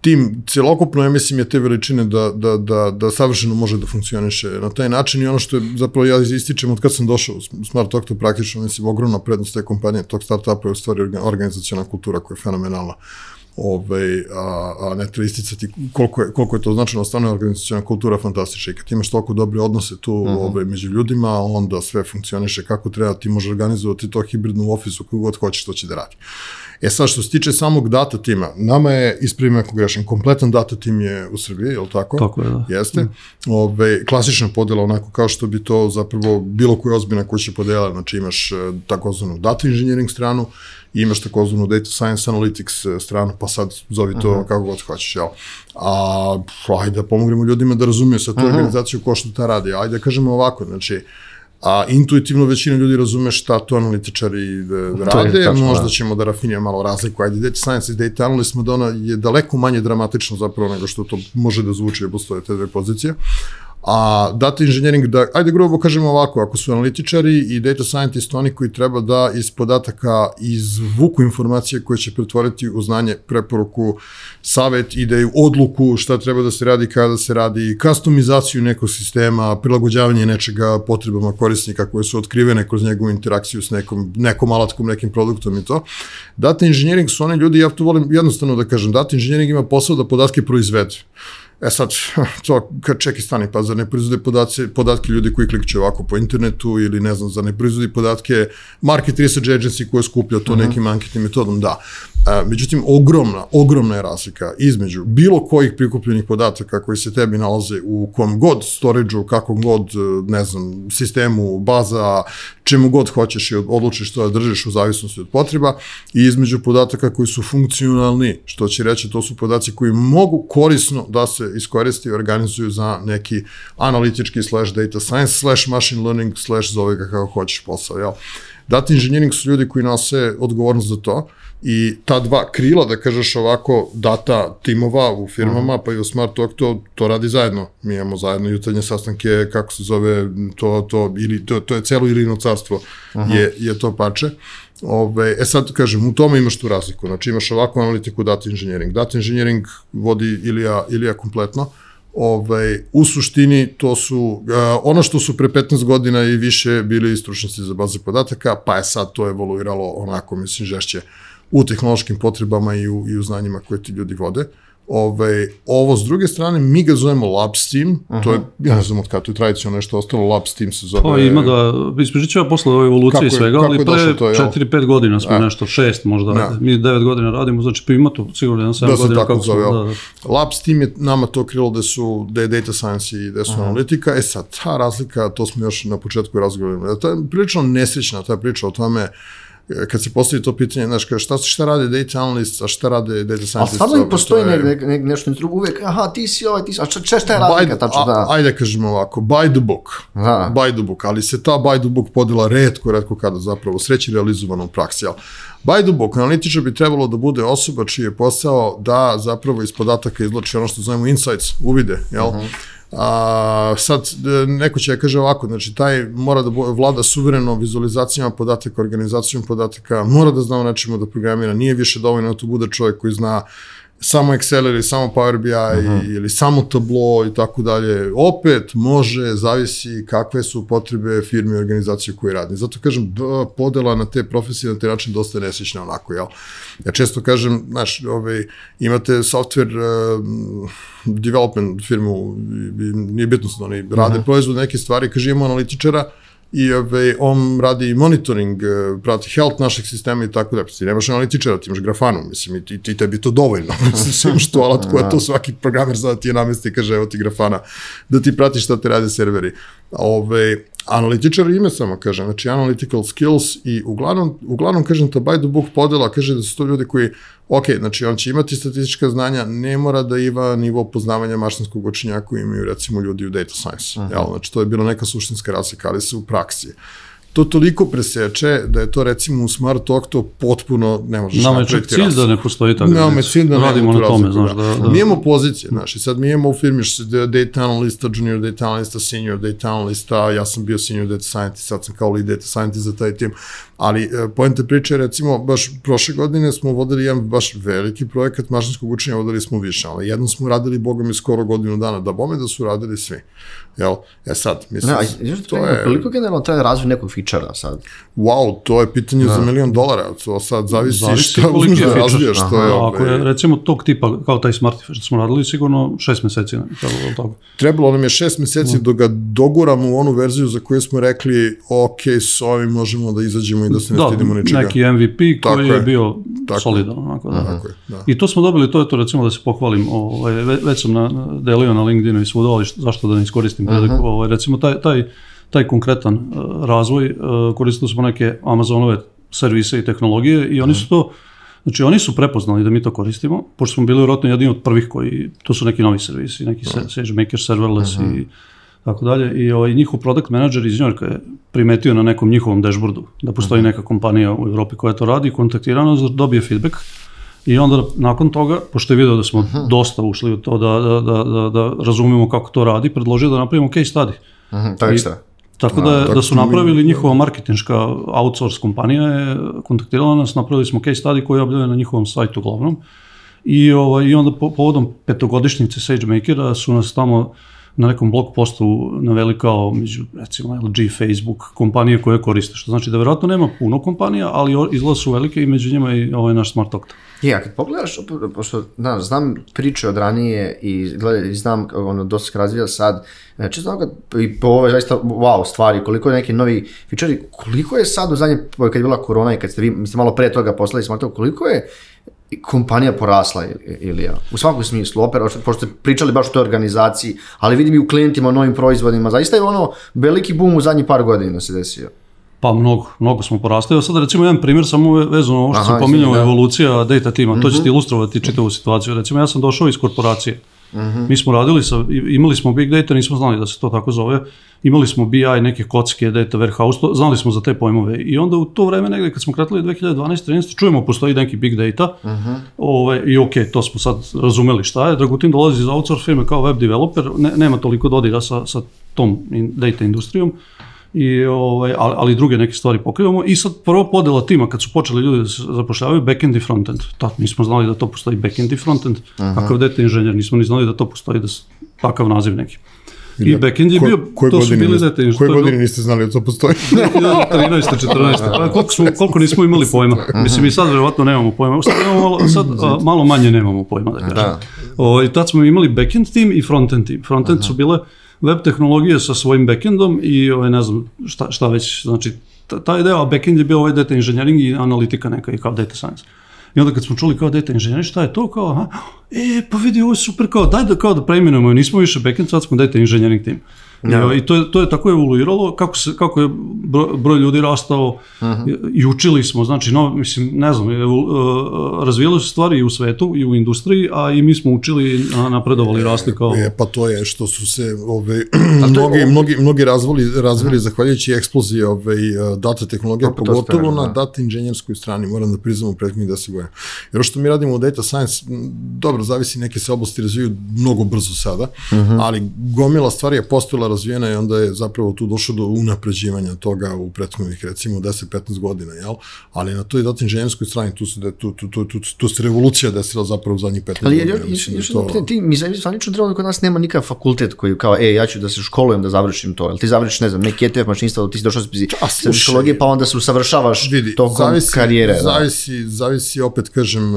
Speaker 2: Tim celokupno, ja mislim, je te veličine da, da, da, da savršeno može da funkcioniše na taj način i ono što je zapravo ja ističem od kad sam došao u Smart Talk, to praktično, mislim, ogromna prednost te kompanije, tog startupa je u stvari orga- organizacijona kultura koja je fenomenalna ovaj, a, a ne treba isticati koliko je, koliko je to značajno, stvarno je organizacijona kultura fantastična i kad imaš toliko dobre odnose tu uh -huh. ovaj, među ljudima, onda sve funkcioniše kako treba, ti možeš organizovati to hibridno u ofisu kako god hoćeš to će da radi. E sad, što se tiče samog data tima, nama je, ispravim ako grešim, kompletan data tim je u Srbiji, je li tako?
Speaker 3: Tako je, da.
Speaker 2: Jeste. Ove, klasična podela, onako kao što bi to zapravo bilo koja ozbiljna kuća podela, znači imaš e, takozvanu data engineering stranu, imaš takozvanu data science analytics e, stranu, pa sad zovi to uh -huh. kako god hoćeš, jel? A, ajde da pomognemo ljudima da razumiju sa tu uh -huh. organizaciju ko što ta radi. Ajde da kažemo ovako, znači, a intuitivno većina ljudi razume šta to analitičari da rade, tačno, možda da. ćemo da rafinijamo malo razliku. Ajde, data science i data analyst Madonna je daleko manje dramatično zapravo nego što to može da zvuči, jer postoje te dve pozicije. A data engineering, da, ajde grubo kažemo ovako, ako su analitičari i data scientist oni koji treba da iz podataka izvuku informacije koje će pretvoriti u znanje, preporuku, savet, ideju, odluku, šta treba da se radi, kada se radi, customizaciju nekog sistema, prilagođavanje nečega potrebama korisnika koje su otkrivene kroz njegovu interakciju s nekom, nekom alatkom, nekim produktom i to. Data engineering su oni ljudi, ja to volim jednostavno da kažem, data engineering ima posao da podatke proizvede. E sad, <laughs> to, kad čeki stani, pa za ne proizvode podatke, podatke ljudi koji klikću ovako po internetu ili ne znam, za ne proizvode podatke market research agency koje skuplja to uh mhm. -huh. nekim anketnim metodom, da. E, međutim, ogromna, ogromna je razlika između bilo kojih prikupljenih podataka koji se tebi nalaze u kom god storage-u, kakvom god, ne znam, sistemu, baza, čemu god hoćeš i odlučiš što da držiš u zavisnosti od potreba i između podataka koji su funkcionalni, što će reći to su podaci koji mogu korisno da se iskoristi i organizuju za neki analitički slash data science slash machine learning slash zove ga kako hoćeš posao, jel? Data engineering su ljudi koji nose odgovornost za to i ta dva krila, da kažeš ovako, data timova u firmama, pa i u Smart Talk, to, to radi zajedno. Mi imamo zajedno jutarnje sastanke, kako se zove, to, to, ili, to, to je celo ilino carstvo, je, je to pače. Ove, e sad, kažem, u tome imaš tu razliku. Znači, imaš ovakvu analitiku data engineering. Data engineering vodi Ilija, Ilija kompletno. Ovaj, u suštini to su uh, ono što su pre 15 godina i više bili stručnici za baze podataka, pa je sad to evoluiralo onako, mislim, žešće u tehnološkim potrebama i u, i u znanjima koje ti ljudi vode. Ove, ovo s druge strane, mi ga zovemo Labs Team, -huh. to je, ja ne znam od kada, to je tradicionalno nešto ostalo, Labs Team se zove.
Speaker 3: Pa ima da, ispričat ću ja posle ove evolucije i svega, ali pre 4-5 godina smo ja. nešto, 6 možda, ja. mi 9 godina radimo, znači pa ima to sigurno jedan 7 da godina. Tako kako zove, smo, da,
Speaker 2: da. Labs Team je nama to krilo da su, da je data science i da su -huh. analitika, e sad, ta razlika, to smo još na početku razgovorili, to je prilično nesrećna ta priča o tome, uh, kad se postavi to pitanje, znaš, šta, šta rade data analyst, a šta rade data scientist?
Speaker 1: A stvarno i postoji ne, ne, ne, nešto drugo, uvek, aha, ti si ovaj, ti si, a če, če šta je razlika, tačno, da.
Speaker 2: Ajde kažemo ovako, by the book, da. by the book, ali se ta by the book podela redko, redko kada zapravo sreći realizovano u praksi, ali By the book, analitičar bi trebalo da bude osoba čiji je posao da zapravo iz podataka izloči ono što zovemo insights, uvide, jel? Uh mhm. -huh A, sad, e, neko će da kaže ovako, znači taj mora da vlada suvereno vizualizacijama podataka, organizacijom podataka, mora da zna o nečemu da programira, nije više dovoljno da to bude čovjek koji zna samo Excel ili samo Power BI uh -huh. ili samo Tableau i tako dalje. Opet može, zavisi kakve su potrebe firme i organizacije koje radi. Zato kažem, podela na te profesije na te način dosta nesečna onako, jel? Ja često kažem, znaš, ovaj, imate software uh, development firmu, nije bitno da oni rade uh -huh. proizvod neke stvari, kaže imamo analitičara, i ove, on radi monitoring, e, prati health našeg sistema i tako da. Ti nemaš analitičara, ti imaš grafanu, mislim, i, ti, tebi to dovoljno. <laughs> Mislim, imaš tu alat koja to svaki programer zna da ti je namesti i kaže, evo ti grafana, da ti pratiš šta te rade serveri. Ove, analitičar ime samo kaže, znači analytical skills i uglavnom, uglavnom kažem to by the book podela, kaže da su to ljudi koji, ok, znači on će imati statistička znanja, ne mora da ima nivo poznavanja mašinskog učenja koji imaju recimo ljudi u data science, uh -huh. jel? znači to je bila neka suštinska razlika, ali se u praksi to toliko preseče da je to recimo u Smart Talk to potpuno ne možeš
Speaker 3: Nama je čak cilj da ne postoji tako.
Speaker 2: Nama je cilj da
Speaker 3: radimo na tome, znaš, da, da.
Speaker 2: Mi imamo pozicije, znaš, i sad mi imamo u firmi što se data analista, junior data analista, senior data analista, ja sam bio senior data scientist, sad sam kao lead data scientist za taj tim, ali e, poenta priče recimo, baš prošle godine smo vodili jedan baš veliki projekat mašinskog učenja, vodili smo više, ali jednom smo radili, boga mi, skoro godinu dana, da bome da su radili svi Jel? E sad, mislim,
Speaker 1: Ne, a još
Speaker 2: to je,
Speaker 1: koliko generalno traje razvoj nekog fičara sad?
Speaker 2: wow, to je pitanje za milion dolara, to sad zavisi,
Speaker 3: Zavisi
Speaker 2: šta uzmeš
Speaker 3: je
Speaker 2: da razvijaš, to je,
Speaker 3: A Ako
Speaker 2: ovaj,
Speaker 3: je recimo tog tipa kao taj Smartife što smo radili, sigurno šest meseci je trebalo toga.
Speaker 2: trebalo nam je šest meseci dok ga doguramo u onu verziju za koju smo rekli, ok, s ovim možemo da izađemo i da se ne
Speaker 3: Da,
Speaker 2: stidimo ničega.
Speaker 3: neki MVP
Speaker 2: Tako
Speaker 3: koji
Speaker 2: je.
Speaker 3: je bio
Speaker 2: Tako
Speaker 3: solidan. Onako, da.
Speaker 2: Tako je, da.
Speaker 3: I to smo dobili, to je to recimo da se pohvalim, ovaj, ve- već sam na, delio na LinkedInu i svuda, ali što- zašto da ne iskoristim priliku, ovaj, recimo taj, taj, taj konkretan uh, razvoj, uh, koristili smo neke Amazonove servise i tehnologije i oni su to, znači oni su prepoznali da mi to koristimo, pošto smo bili vjerojatno jedni od prvih koji, to su neki novi servisi, neki se, SageMaker, serverless i tako dalje. I ovaj, njihov product manager iz Njorka je primetio na nekom njihovom dashboardu da postoji neka kompanija u Evropi koja to radi, kontaktirao nas, da dobije feedback i onda nakon toga, pošto je video da smo dosta ušli u to da, da, da, da, da razumemo kako to radi, predložio da napravimo case study.
Speaker 1: Mhm, to je.
Speaker 3: Tako da,
Speaker 2: tako
Speaker 3: da su napravili njihova marketinška outsource kompanija je kontaktirala nas, napravili smo case study koji je objavljen na njihovom sajtu glavnom i, ovaj, i onda po, povodom petogodišnjice SageMakera su nas tamo na nekom blog postu naveli kao među recimo LG, Facebook, kompanije koje koriste, što znači da verovatno nema puno kompanija, ali izgleda su velike i među njima i ovaj naš Smart Octa.
Speaker 1: Je, a kad pogledaš, pošto znaš, znam priče od ranije i, gledaj, znam ono, dosta se razvija sad, znači znam kad, i po ove zaista wow stvari, koliko je neki novi fičeri, koliko je sad u zadnje, kad je bila korona i kad ste vi, mislim, malo pre toga poslali smo to, koliko je kompanija porasla ili ja, u svakom smislu, opera, pošto ste pričali baš o toj organizaciji, ali vidim i u klijentima, novim proizvodima, zaista je ono veliki boom u zadnjih par godina se desio.
Speaker 3: Pa mnogo, mnogo smo porasli. Evo sad recimo jedan primjer samo ve- vezano ovo što
Speaker 1: Aha,
Speaker 3: sam pominjao,
Speaker 1: da.
Speaker 3: evolucija data tima, to će ti ilustrovati čitavu situaciju. Recimo ja sam došao iz korporacije, mi smo radili sa, imali smo big data, nismo znali da se to tako zove, imali smo BI, neke kocke, data warehouse, to, znali smo za te pojmove. I onda u to vreme negde kad smo kretali 2012-13, čujemo postoji neki big data, ovaj, i ok, to smo sad razumeli šta je. Dragutin dolazi iz outsource firme kao web developer, ne, nema toliko dodira sa, sa tom in, data industrijom, i ovaj, ali, ali druge neke stvari pokrivamo i sad prvo podela tima kad su počeli ljudi da se zapošljavaju backend i frontend. Tad nismo znali da to postoji backend i frontend. Kakav data inženjer, nismo ni znali da to postoji da takav naziv neki. I backend je
Speaker 2: Ko-
Speaker 3: bio,
Speaker 2: koje
Speaker 3: to su bili data inženjeri.
Speaker 2: Koje
Speaker 3: bilo-
Speaker 2: godine niste znali da to postoji? <laughs>
Speaker 3: 2013. 14. <laughs> Pa koliko, smo, koliko nismo imali pojma. Mislim, i sad verovatno nemamo pojma. Sad, imamo malo, sad a, malo manje nemamo pojma, da kažem.
Speaker 1: Da.
Speaker 3: O, I tad smo imali backend tim i frontend tim. Frontend su bile web tehnologije sa svojim backendom i ovaj, ne znam šta, šta već, znači ta- taj deo, a backend je bio ovaj data engineering i analitika neka i kao data science. I onda kad smo čuli kao data engineering, šta je to kao, aha, e, pa vidi, ovo je super, kao, daj da kao da preimenujemo, nismo više backend, sad smo data engineering tim. I, I to je, to je tako evoluiralo, kako, se, kako je broj, broj ljudi rastao i, i učili smo, znači, no, mislim, ne znam, evo, uh, razvijale su stvari i u svetu i u industriji, a i mi smo učili, a, napredovali, rasli kao...
Speaker 2: E, pa to je što su se <clears throat> ove, mnogi, mnogi, mnogi razvili, razvili zahvaljujući eksploziji ove, data tehnologija,
Speaker 1: Pa, to
Speaker 2: pogotovo na
Speaker 1: da.
Speaker 2: data inženjerskoj strani, moram da priznam u prethodnih 10 godina. Jer ono što mi radimo u data science, dobro, zavisi, neke se oblasti razvijaju mnogo brzo sada, ali gomila stvari je postojala razvijena i onda je zapravo tu došlo do unapređivanja toga u prethodnih recimo 10-15 godina, jel? Ali na toj data inženjerskoj strani tu se, da, tu, tu, tu, tu, tu se revolucija desila zapravo u zadnjih 15
Speaker 1: Ali
Speaker 2: godina.
Speaker 1: još,
Speaker 2: mislim da
Speaker 1: još
Speaker 2: to-
Speaker 1: ti, mi zvanično trebalo kod nas nema nikakav fakultet koji kao, e, ja ću da se školujem da završim to, jel ti završiš, ne znam, neki ETF mašinstva, ti si došao sa psihologije, pa onda se usavršavaš
Speaker 2: vidi,
Speaker 1: tokom
Speaker 2: zavisi,
Speaker 1: karijere. da.
Speaker 2: Zavisi, zavisi, opet kažem,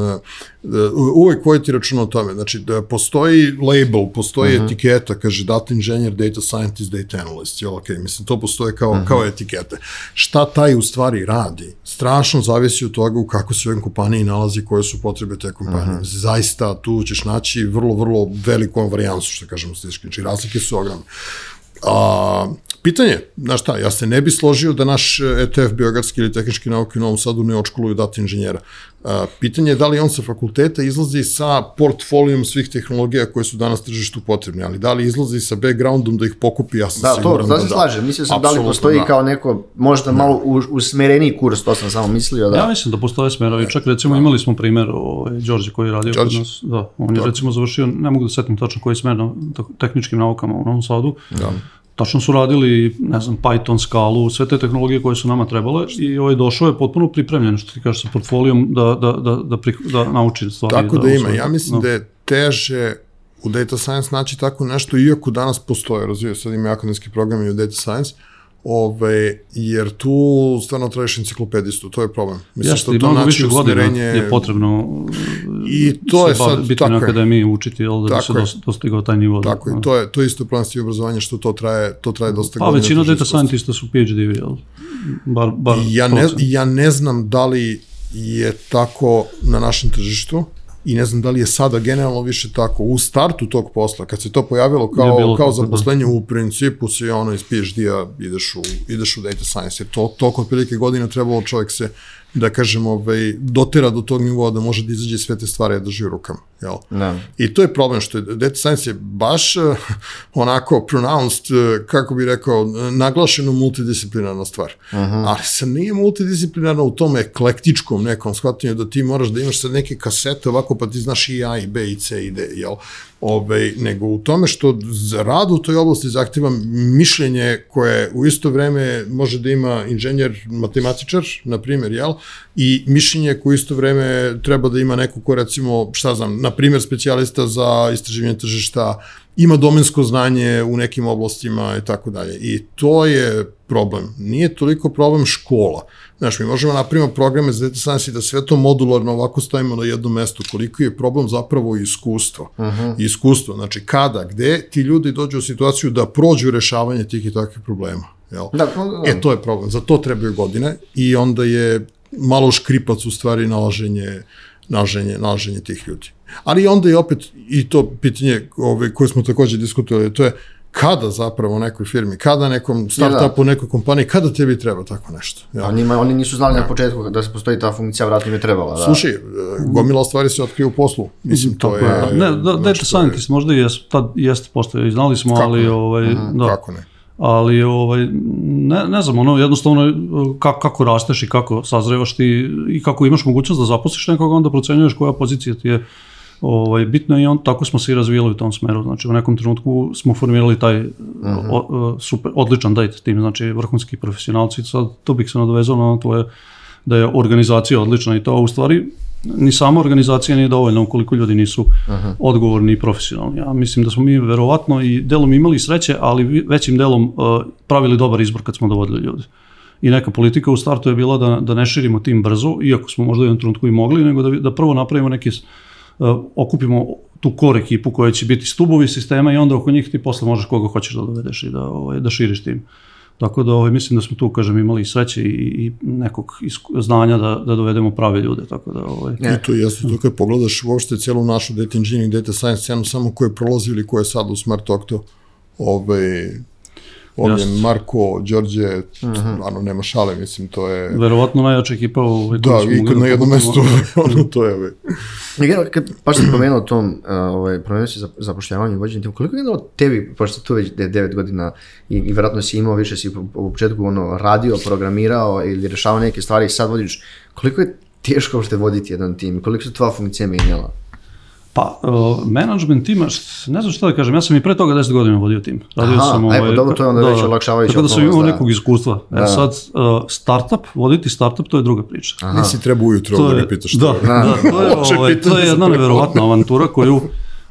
Speaker 2: uvek voditi računa o tome. Znači, da postoji label, postoji
Speaker 1: Mhm.
Speaker 2: etiketa, kaže data inženjer, data scientist, data analyst, jel, ok, mislim, to postoje kao,
Speaker 1: Mhm.
Speaker 2: kao etikete. Šta taj u stvari radi? Strašno zavisi od toga u kako se u ovoj kompaniji nalazi, koje su potrebe te kompanije.
Speaker 1: Mhm.
Speaker 2: Zaista, tu ćeš naći vrlo, vrlo veliku varijansu, što kažemo stiški. Znači, razlike su ogromne. A, pitanje, znaš šta, ja se ne bi složio da naš ETF Biogradski ili Tehnički nauke u Novom Sadu ne očkoluju data inženjera. A, pitanje je da li on sa fakulteta izlazi sa portfolijom svih tehnologija koje su danas tržištu potrebne, ali da li izlazi sa backgroundom da ih pokupi, ja sam
Speaker 1: Da, to,
Speaker 2: siguran
Speaker 1: da se slažem, mislio sam da li postoji
Speaker 2: da.
Speaker 1: kao neko, možda malo usmereniji kurs, to sam samo mislio, da.
Speaker 3: Ja mislim da postoje smerovi, čak recimo imali smo primjer ovaj, Đorđe koji je radio kod
Speaker 2: Đorđe.
Speaker 3: nas, da, on je recimo završio, ne mogu da setim tačno koji smer na tehničkim naukama u Novom Sadu,
Speaker 2: Da.
Speaker 3: Tačno su radili, ne znam, Python, skalu, sve te tehnologije koje su nama trebale i ovaj došao je potpuno pripremljen, što ti kažeš, sa portfolijom da, da, da, da, pri, da nauči stvari.
Speaker 2: Tako da ima.
Speaker 3: usvoji.
Speaker 2: Ja mislim da je teže u data science naći tako nešto, iako danas postoje, razvijaju sad ima akademski programi u data science, Ove, jer tu stvarno trebaš enciklopedistu, to je problem.
Speaker 3: Mislim Jeste, što to mnogo više godina je potrebno
Speaker 2: i to je sad,
Speaker 3: biti
Speaker 2: tako
Speaker 3: na akademiji učiti, jel, da bi se dostigao taj nivo.
Speaker 2: Tako je, to je, to je isto problem s obrazovanja, što to traje, to traje dosta
Speaker 3: pa,
Speaker 2: godina.
Speaker 3: Pa većina data scientista su PhD, jel? Bar, bar
Speaker 2: ja, ne, ja ne znam da li je tako na našem tržištu, i ne znam da li je sada generalno više tako. U startu tog posla, kad se to pojavilo kao, kao zaposlenje, u principu se ono iz PhD-a ideš u, ideš u data science, jer to, toliko otprilike godina trebalo čovjek se da kažem, ovaj, dotera do tog nivoa da može da izađe sve te stvari da drži u rukama. Jel?
Speaker 1: Da.
Speaker 2: I to je problem što je data science je baš uh, onako pronounced, uh, kako bi rekao, naglašeno multidisciplinarna stvar. Uh -huh. Ali se nije multidisciplinarna u tom eklektičkom nekom shvatanju da ti moraš da imaš sad neke kasete ovako pa ti znaš i A i B i C i D, jel? Ove, nego u tome što za rad u toj oblasti zahteva mišljenje koje u isto vreme može da ima inženjer, matematičar, na primjer, jel? I mišljenje koje u isto vreme treba da ima neko ko recimo, šta znam, na primjer specijalista za istraživanje tržišta, ima domensko znanje u nekim oblastima i tako dalje. I to je problem. Nije toliko problem škola. Znaš, mi možemo napravimo programe za data science i da sve to modularno ovako stavimo na jedno mesto. Koliko je problem zapravo iskustvo. Uh -huh. Iskustvo, znači kada, gde ti ljudi dođu u situaciju da prođu rešavanje tih i takvih problema. Jel? Da, da, da. E, to je problem. Za to trebaju godine i onda je malo škripac u stvari nalaženje, nalaženje, nalaženje tih ljudi. Ali onda je opet i to pitanje ove, koje smo takođe diskutovali, to je kada zapravo u nekoj firmi, kada nekom startupu, da. nekoj kompaniji, kada tebi treba tako nešto.
Speaker 1: Ja. Oni, oni nisu znali ja. na početku da se postoji ta funkcija, vratno im je trebala. Da.
Speaker 2: Slušaj, e, gomila stvari se otkrije u poslu. Mislim, to je...
Speaker 3: Ne, da, data scientist možda i jest, tad jeste postoje, znali smo, kako ali... Ne? Ovaj,
Speaker 2: -huh, da. Kako ne?
Speaker 3: ali ovaj, ne, ne znam, ono, jednostavno kako, kako rasteš i kako sazrevaš ti i kako imaš mogućnost da zaposliš nekoga, onda procenjuješ koja pozicija ti je ovaj, bitno i on, tako smo se i razvijali u tom smeru. Znači, u nekom trenutku smo formirali taj uh -huh. o, super, odličan date tim, znači vrhunski profesionalci. Sad, to bih se nadovezao na tvoje da je organizacija odlična i to u stvari ni sama organizacija nije dovoljna ukoliko ljudi nisu uh -huh. odgovorni i profesionalni. Ja mislim da smo mi verovatno i delom imali sreće, ali većim delom uh, pravili dobar izbor kad smo dovodili ljudi. I neka politika u startu je bila da, da ne širimo tim brzo, iako smo možda u jednom trenutku i mogli, nego da, da prvo napravimo neke uh, okupimo tu core ekipu koja će biti stubovi sistema i onda oko njih ti posle možeš koga hoćeš da dovedeš i da, ovaj, da širiš tim. Tako da ovaj, mislim da smo tu, kažem, imali sreće i, i nekog znanja da, da dovedemo prave ljude. Tako da, ovaj...
Speaker 2: I to jeste, to kad pogledaš uopšte celu našu data engineering, data science scenu, samo ko je prolazi ili ko je sad u Smart Octo, ovaj, Ovdje Just. Marko, Đorđe, -huh. ano, nema šale, mislim, to je...
Speaker 3: Verovatno najjača ekipa u ovaj,
Speaker 2: Da, i kad na da jednom mestu, <laughs> ono, to je ovaj.
Speaker 1: Generalno, kad baš sam spomenuo tom, uh, ovaj, promenio si zapošljavanje i vođenje tim, koliko je generalno tebi, pošto tu već 9 godina i, i verovatno si imao više, si u početku ono, radio, programirao ili rešavao neke stvari i sad vodiš, koliko je teško uopšte voditi jedan tim, koliko su tvoja funkcija menjala?
Speaker 3: Pa, uh, management tima, ne znam šta da kažem, ja sam i pre toga 10 godina vodio tim. Radio
Speaker 1: Aha, sam, ovaj, dobro, to je onda da, već olakšavajuće.
Speaker 3: Tako da sam imao da. nekog iskustva. E, da. E sad, uh, startup, voditi startup, to je druga priča.
Speaker 2: Aha. Nisi treba ujutro da me pitaš
Speaker 3: što. Da, da, to je, <laughs> ovaj, to je jedna neverovatna avantura koju,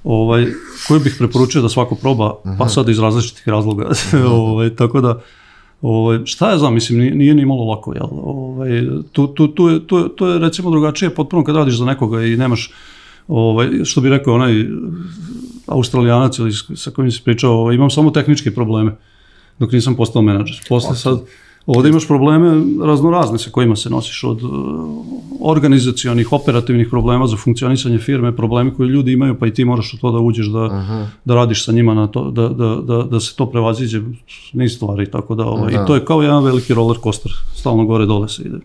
Speaker 3: ovaj, koju bih preporučio da svako proba, pa mhm. sad iz različitih razloga. Mhm. <laughs> ovaj, tako da, Ovaj, šta ja znam, mislim, nije, nije ni malo lako, jel? Ovaj, tu, tu, tu, je, tu, to je recimo drugačije potpuno kad radiš za nekoga i nemaš ovaj, što bi rekao onaj australijanac ili sa kojim se pričao, ovaj, imam samo tehničke probleme dok nisam postao menadžer. Posle sad, ovde imaš probleme raznorazne sa kojima se nosiš od uh, organizacionih, operativnih problema za funkcionisanje firme, problemi koje ljudi imaju, pa i ti moraš u to da uđeš, da, Aha. da radiš sa njima na to, da, da, da, da se to prevaziđe niz stvari, tako da, ovaj, da. i to je kao jedan veliki roller coaster, stalno gore dole se ide.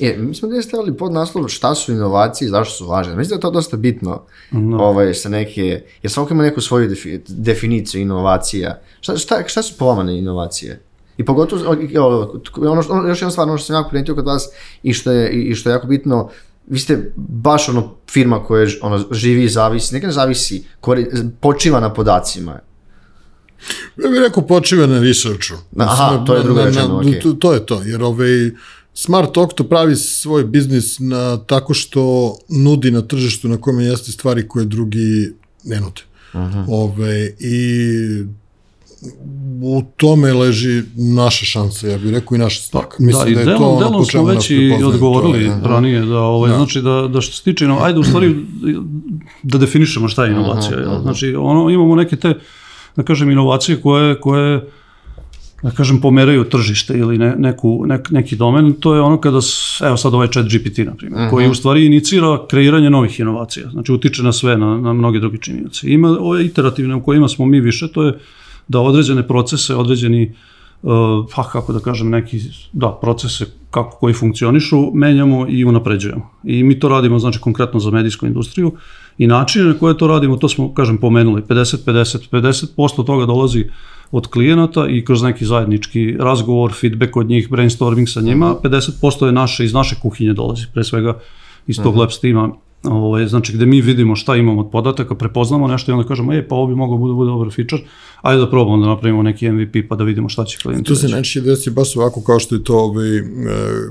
Speaker 1: E, mi smo gdje stavili pod naslov šta su inovacije i zašto su važne. Mislim da je to dosta bitno no. ovaj, sa neke, jer svako ima neku svoju defi, definiciju inovacija. Šta, šta, šta su po vama inovacije? I pogotovo, ono, što, još jedna stvar, ono što sam jako primetio kod vas i što je, i što je jako bitno, vi ste baš ono firma koja ono, živi i zavisi, neka ne zavisi, kori, počiva na podacima.
Speaker 2: Ja bih rekao počiva na researchu.
Speaker 1: Aha, to je druga rečena, okej.
Speaker 2: Okay. To, to je to, jer ovaj, Smart Octo pravi svoj biznis na, tako što nudi na tržištu na kome jeste stvari koje drugi ne nude. -huh. Ove, I u tome leži naša šansa, ja bih rekao i naša snaka.
Speaker 3: Mislim da, i da je delom, to delom smo već i odgovorili to, ranije, da, ovaj, da. znači da, da što se tiče, no, ajde u stvari da definišemo šta je inovacija. Uh -huh. Znači, ono, imamo neke te, da kažem, inovacije koje, koje da kažem, pomeraju tržište ili ne, neku, nek, neki domen, to je ono kada, evo sad ovaj chat GPT, na primjer, uh -huh. koji u stvari inicira kreiranje novih inovacija, znači utiče na sve, na, na mnoge druge činjenice. Ima ove iterativne u kojima smo mi više, to je da određene procese, određeni uh, pa kako da kažem, neki da, procese kako koji funkcionišu, menjamo i unapređujemo. I mi to radimo, znači, konkretno za medijsku industriju i načine na koje to radimo, to smo, kažem, pomenuli, 50-50, 50% toga dolazi od klijenata i kroz neki zajednički razgovor, feedback od njih, brainstorming sa njima, 50% je naše, iz naše kuhinje dolazi, pre svega iz tog uh -huh. lab tima Ovaj, znači gde mi vidimo šta imamo od podataka, prepoznamo nešto i onda kažemo, e, pa ovo bi mogao bude, bude dobar feature, ajde da probamo da napravimo neki MVP pa da vidimo šta će klijent
Speaker 2: To se neće desi baš ovako kao što je to, ovaj, e,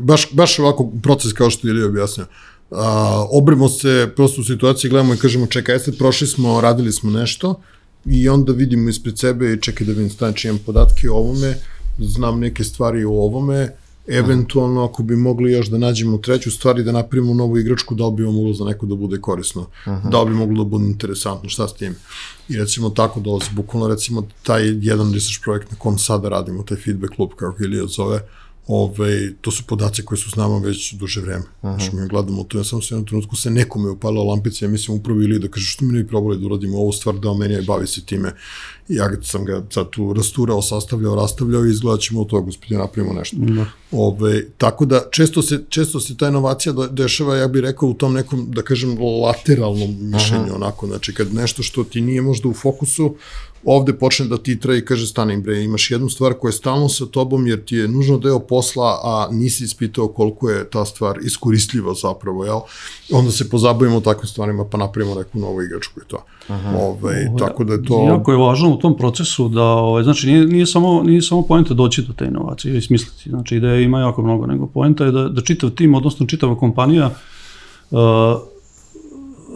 Speaker 2: baš, baš ovako proces kao što je Ilija objasnio. A, obrimo se prosto u situaciji, gledamo i kažemo, čekaj, jeste, prošli smo, radili smo nešto i onda vidimo ispred sebe i čekaj da vidim, znači imam podatke o ovome, znam neke stvari o ovome, Eventualno, ako bi mogli još da nađemo treću stvar i da napravimo novu igračku, da li bi moglo za neko da bude korisno, -huh. da li bi moglo da bude interesantno, šta s tim. I recimo tako dolazi, bukvalno recimo taj jedan research projekt na kom sada radimo, taj feedback loop, kako Ilija zove, uh, Ove, to su podaci koji su s nama već duže vreme. Uh -huh. Znači, mi gledamo to, ja sam se jednom trenutku se nekome upalila lampica, ja mislim upravo ili da kaže što mi ne bi probali da uradimo ovu stvar, da meni je bavi se time. Ja sam ga sad tu rasturao, sastavljao, rastavljao i izgleda ćemo od toga uspjeti da napravimo nešto. Uh -huh. Ove, tako da često se, često se ta inovacija dešava, ja bih rekao, u tom nekom, da kažem, lateralnom mišljenju, uh -huh. onako, znači kad nešto što ti nije možda u fokusu, ovde počne da titra i kaže stani bre, imaš jednu stvar koja je stalno sa tobom jer ti je nužno deo posla, a nisi ispitao koliko je ta stvar iskoristljiva zapravo, jel? Onda se pozabavimo takvim stvarima pa napravimo neku novu igračku i to. Aha. Ove, ovaj, tako da je to...
Speaker 3: Jako je važno u tom procesu da, ove, ovaj, znači nije, nije samo, nije samo pojenta doći do te inovacije i smisliti, znači ideja ima jako mnogo, nego pojenta je da, da čitav tim, odnosno čitava kompanija uh,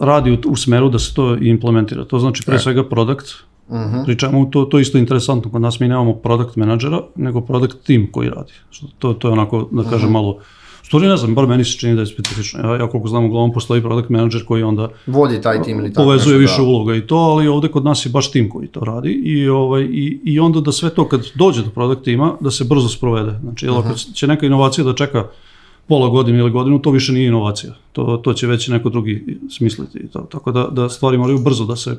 Speaker 3: radi u, u smeru da se to implementira. To znači pre e. svega produkt, Uh -huh. Pričamo, to, to isto interesantno, kod nas mi nemamo product menadžera, nego product team koji radi. Što, to, to je onako, da kažem, uh -huh. malo Stvari ne znam, bar meni se čini da je specifično. Ja, ja koliko znam, uglavnom postoji product manager koji onda
Speaker 1: vodi taj tim ili tako
Speaker 3: povezuje više da. uloga i to, ali ovde kod nas je baš tim koji to radi i ovaj i i onda da sve to kad dođe do product tima da se brzo sprovede. Znači, uh -huh. ako će neka inovacija da čeka pola godine ili godinu, to više nije inovacija. To, to će već neko drugi smisliti. To, tako da, da stvari moraju brzo da se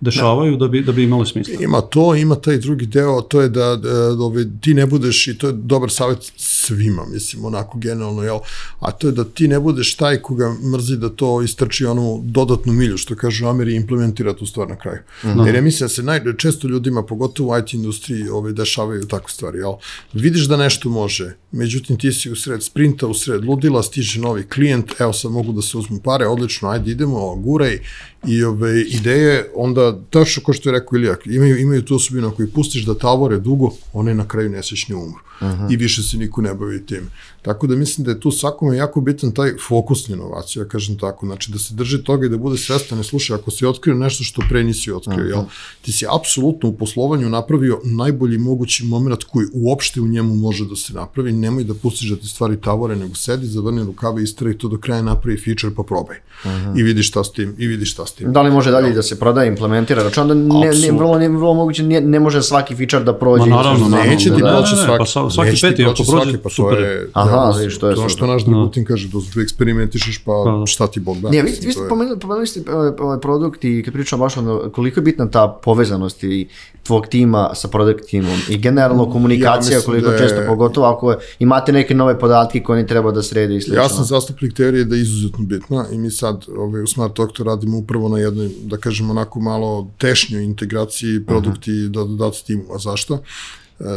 Speaker 3: dešavaju da, da bi, da bi imali smisla.
Speaker 2: Ima to, ima taj drugi deo, to je da, da, da ove, ti ne budeš, i to je dobar savjet svima, mislim, onako generalno, jel? A to je da ti ne budeš taj koga mrzi da to istrči onu dodatnu milju, što kaže Ameri, implementira tu stvar na kraju. Mm -hmm. Jer ja mislim da se naj, često ljudima, pogotovo u IT industriji, ove, dešavaju takve stvari, jel? Vidiš da nešto može, međutim ti si u sred sprinta, u sred ludila, stiže novi klijent, evo sad mogu da se uzmu pare, odlično, ajde idemo, guraj, i ove, ideje, onda, tačno ko što je rekao Ilijak, imaju, imaju tu osobinu, ako ih pustiš da tavore dugo, one na kraju nesrećni umru. Uh -huh. I više se niko ne bavi tim. Tako da mislim da je tu svakome jako bitan taj fokus na inovaciju, ja kažem tako, znači da se drži toga i da bude svestan, ne slušaj, ako si otkrio nešto što pre nisi otkrio, uh -huh. jel, ti si apsolutno u poslovanju napravio najbolji mogući moment koji uopšte u njemu može da se napravi, nemoj da pustiš da ti stvari tavore, nego sedi, zavrni rukave, istraj to do kraja napravi feature pa probaj. Uh -huh. I vidi šta s tim, i vidi šta s tim.
Speaker 1: Da li može dalje da se prodaje, implementira, znači onda ne, ne, vrlo, ne, vrlo moguće, ne, ne može svaki feature da prođe.
Speaker 3: Ma naravno,
Speaker 2: naravno, neće ti proći
Speaker 3: svaki, pa svaki peti ako prođe,
Speaker 2: pa to je, Aha, da, što je to što naš Dragutin kaže, da su eksperimentišeš, pa da, da. šta ti Bog da.
Speaker 1: Ne, vi, vi ste pomenuli, pomenuli ste ovaj, ovaj produkt i kad pričamo baš ono, koliko je bitna ta povezanost i tvog tima sa produkt timom i generalno komunikacija ja koliko da je... često, pogotovo ako imate neke nove podatke koje ne treba da srede i slično.
Speaker 2: Ja sam zastupnik teorije da je izuzetno bitna i mi sad ovaj, u Smart Doctor radimo upravo na jednoj, da kažemo, onako malo tešnjoj integraciji produkti uh -huh. da dodati timu. A zašto?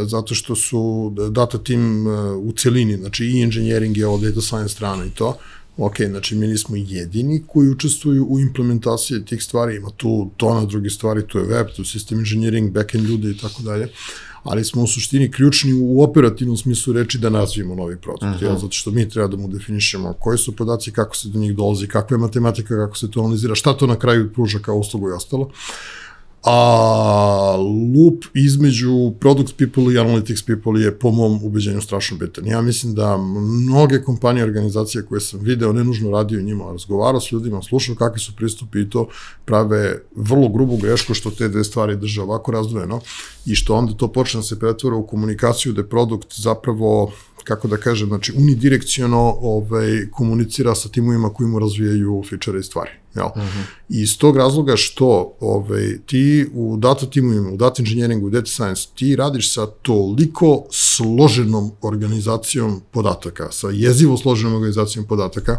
Speaker 2: Zato što su data team e, u celini, znači i engineering je od data science strana i to, ok, znači mi nismo jedini koji učestvuju u implementaciji tih stvari, ima tu tona druge stvari, tu je web, tu je system engineering, backend ljude i tako dalje, ali smo u suštini ključni u operativnom smislu reči da razvijemo novi produkt, uh -huh. zato što mi treba da mu definišemo koji su podaci, kako se do njih dolazi, kakva je matematika, kako se to analizira, šta to na kraju pruža kao uslugu i ostalo. A loop između product people i analytics people je po mom ubeđenju strašno bitan. Ja mislim da mnoge kompanije, organizacije koje sam video, ne nužno radio njima, razgovarao s ljudima, slušao kakvi su pristupi i to prave vrlo grubu grešku što te dve stvari drže ovako razdvojeno i što onda to počne da se pretvora u komunikaciju da produkt zapravo kako da kažem, znači unidirekciono ovaj, komunicira sa timovima koji mu razvijaju fičere i stvari. Jel? Uh -huh. I iz tog razloga što ovaj, ti u data timovima, u data engineeringu, u data science, ti radiš sa toliko složenom organizacijom podataka, sa jezivo složenom organizacijom podataka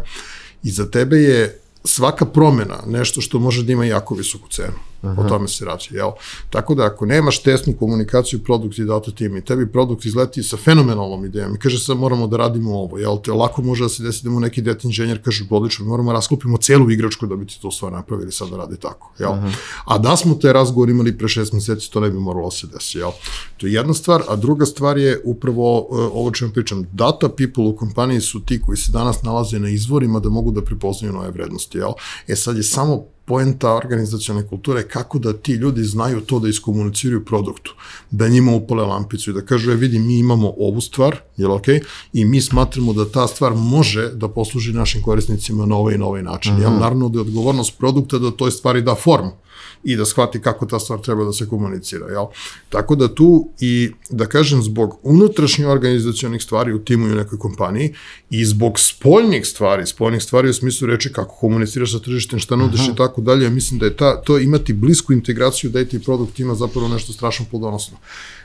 Speaker 2: i za tebe je svaka promena nešto što može da ima jako visoku cenu. Aha. O tome se radi, jel? Tako da ako nemaš tesnu komunikaciju produkt i data tim i tebi produkt izleti sa fenomenalnom idejom i kaže sad moramo da radimo ovo, jel? Te lako može da se desi da mu neki data inženjer kaže odlično, moramo da rasklopimo celu igračku da bi ti to stvar napravili sad da radi tako, jel? Aha. A da smo te razgovor imali pre šest meseci, to ne bi moralo da se desi, jel? To je jedna stvar, a druga stvar je upravo uh, ovo čemu pričam. Data people u kompaniji su ti koji se danas nalaze na izvorima da mogu da prepoznaju nove vrednosti, jel? E sad je samo poenta organizacione kulture kako da ti ljudi znaju to da iskomuniciraju produktu, da njima upale lampicu i da kažu, je vidi, mi imamo ovu stvar, jel ok, i mi smatramo da ta stvar može da posluži našim korisnicima na ovaj i na ovaj način. Uh -huh. Jel, naravno da je odgovornost produkta da toj stvari da formu i da shvati kako ta stvar treba da se komunicira. Jel? Tako da tu i, da kažem, zbog unutrašnjih organizacijonih stvari u timu i u nekoj kompaniji i zbog spoljnih stvari, spoljnih stvari u smislu reči kako komuniciraš sa tržištem, šta nudiš i tako dalje, mislim da je ta, to imati blisku integraciju data i produkt ima zapravo nešto strašno plodonosno.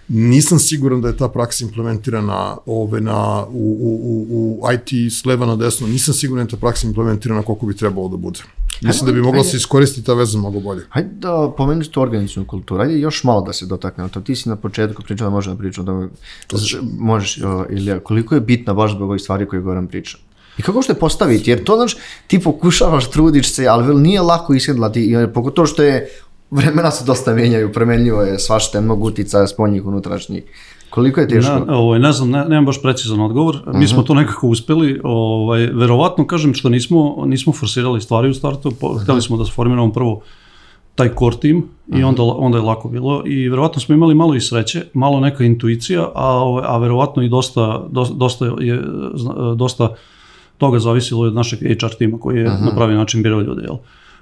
Speaker 2: Nisam siguran da je ta praksa implementirana ove, na, u, u, u, u IT s leva na desno, nisam siguran da je ta praksa implementirana koliko bi trebalo da bude. Mislim da bi mogla se iskoristiti ta veza mnogo bolje.
Speaker 1: Hajde da pomenuš tu organizacijnu kulturu, ajde još malo da se dotakne. To ti si na početku pričao da možemo da da možeš, ili koliko je bitna baš zbog ovih stvari koje Goran priča. I kako što je postaviti, jer to znaš, ti pokušavaš, trudiš se, ali nije lako isjedlati, jer pogotovo što je vremena se dosta menjaju, premenljivo je svašta, mnogo uticaja spoljnih, unutrašnjih. Koliko je teško?
Speaker 3: Ne, ovaj, ne znam, ne, nemam baš precizan odgovor. Uh -huh. Mi smo to nekako uspeli. Ovaj, verovatno, kažem, što nismo, nismo forsirali stvari u startu. Po, uh -huh. Hteli smo da sformiramo prvo taj core team uh -huh. i onda, onda je lako bilo. I verovatno smo imali malo i sreće, malo neka intuicija, a, ovaj, a verovatno i dosta, dosta, je, dosta toga zavisilo od našeg HR tima koji je uh -huh. na pravi način birao ljude. Jel?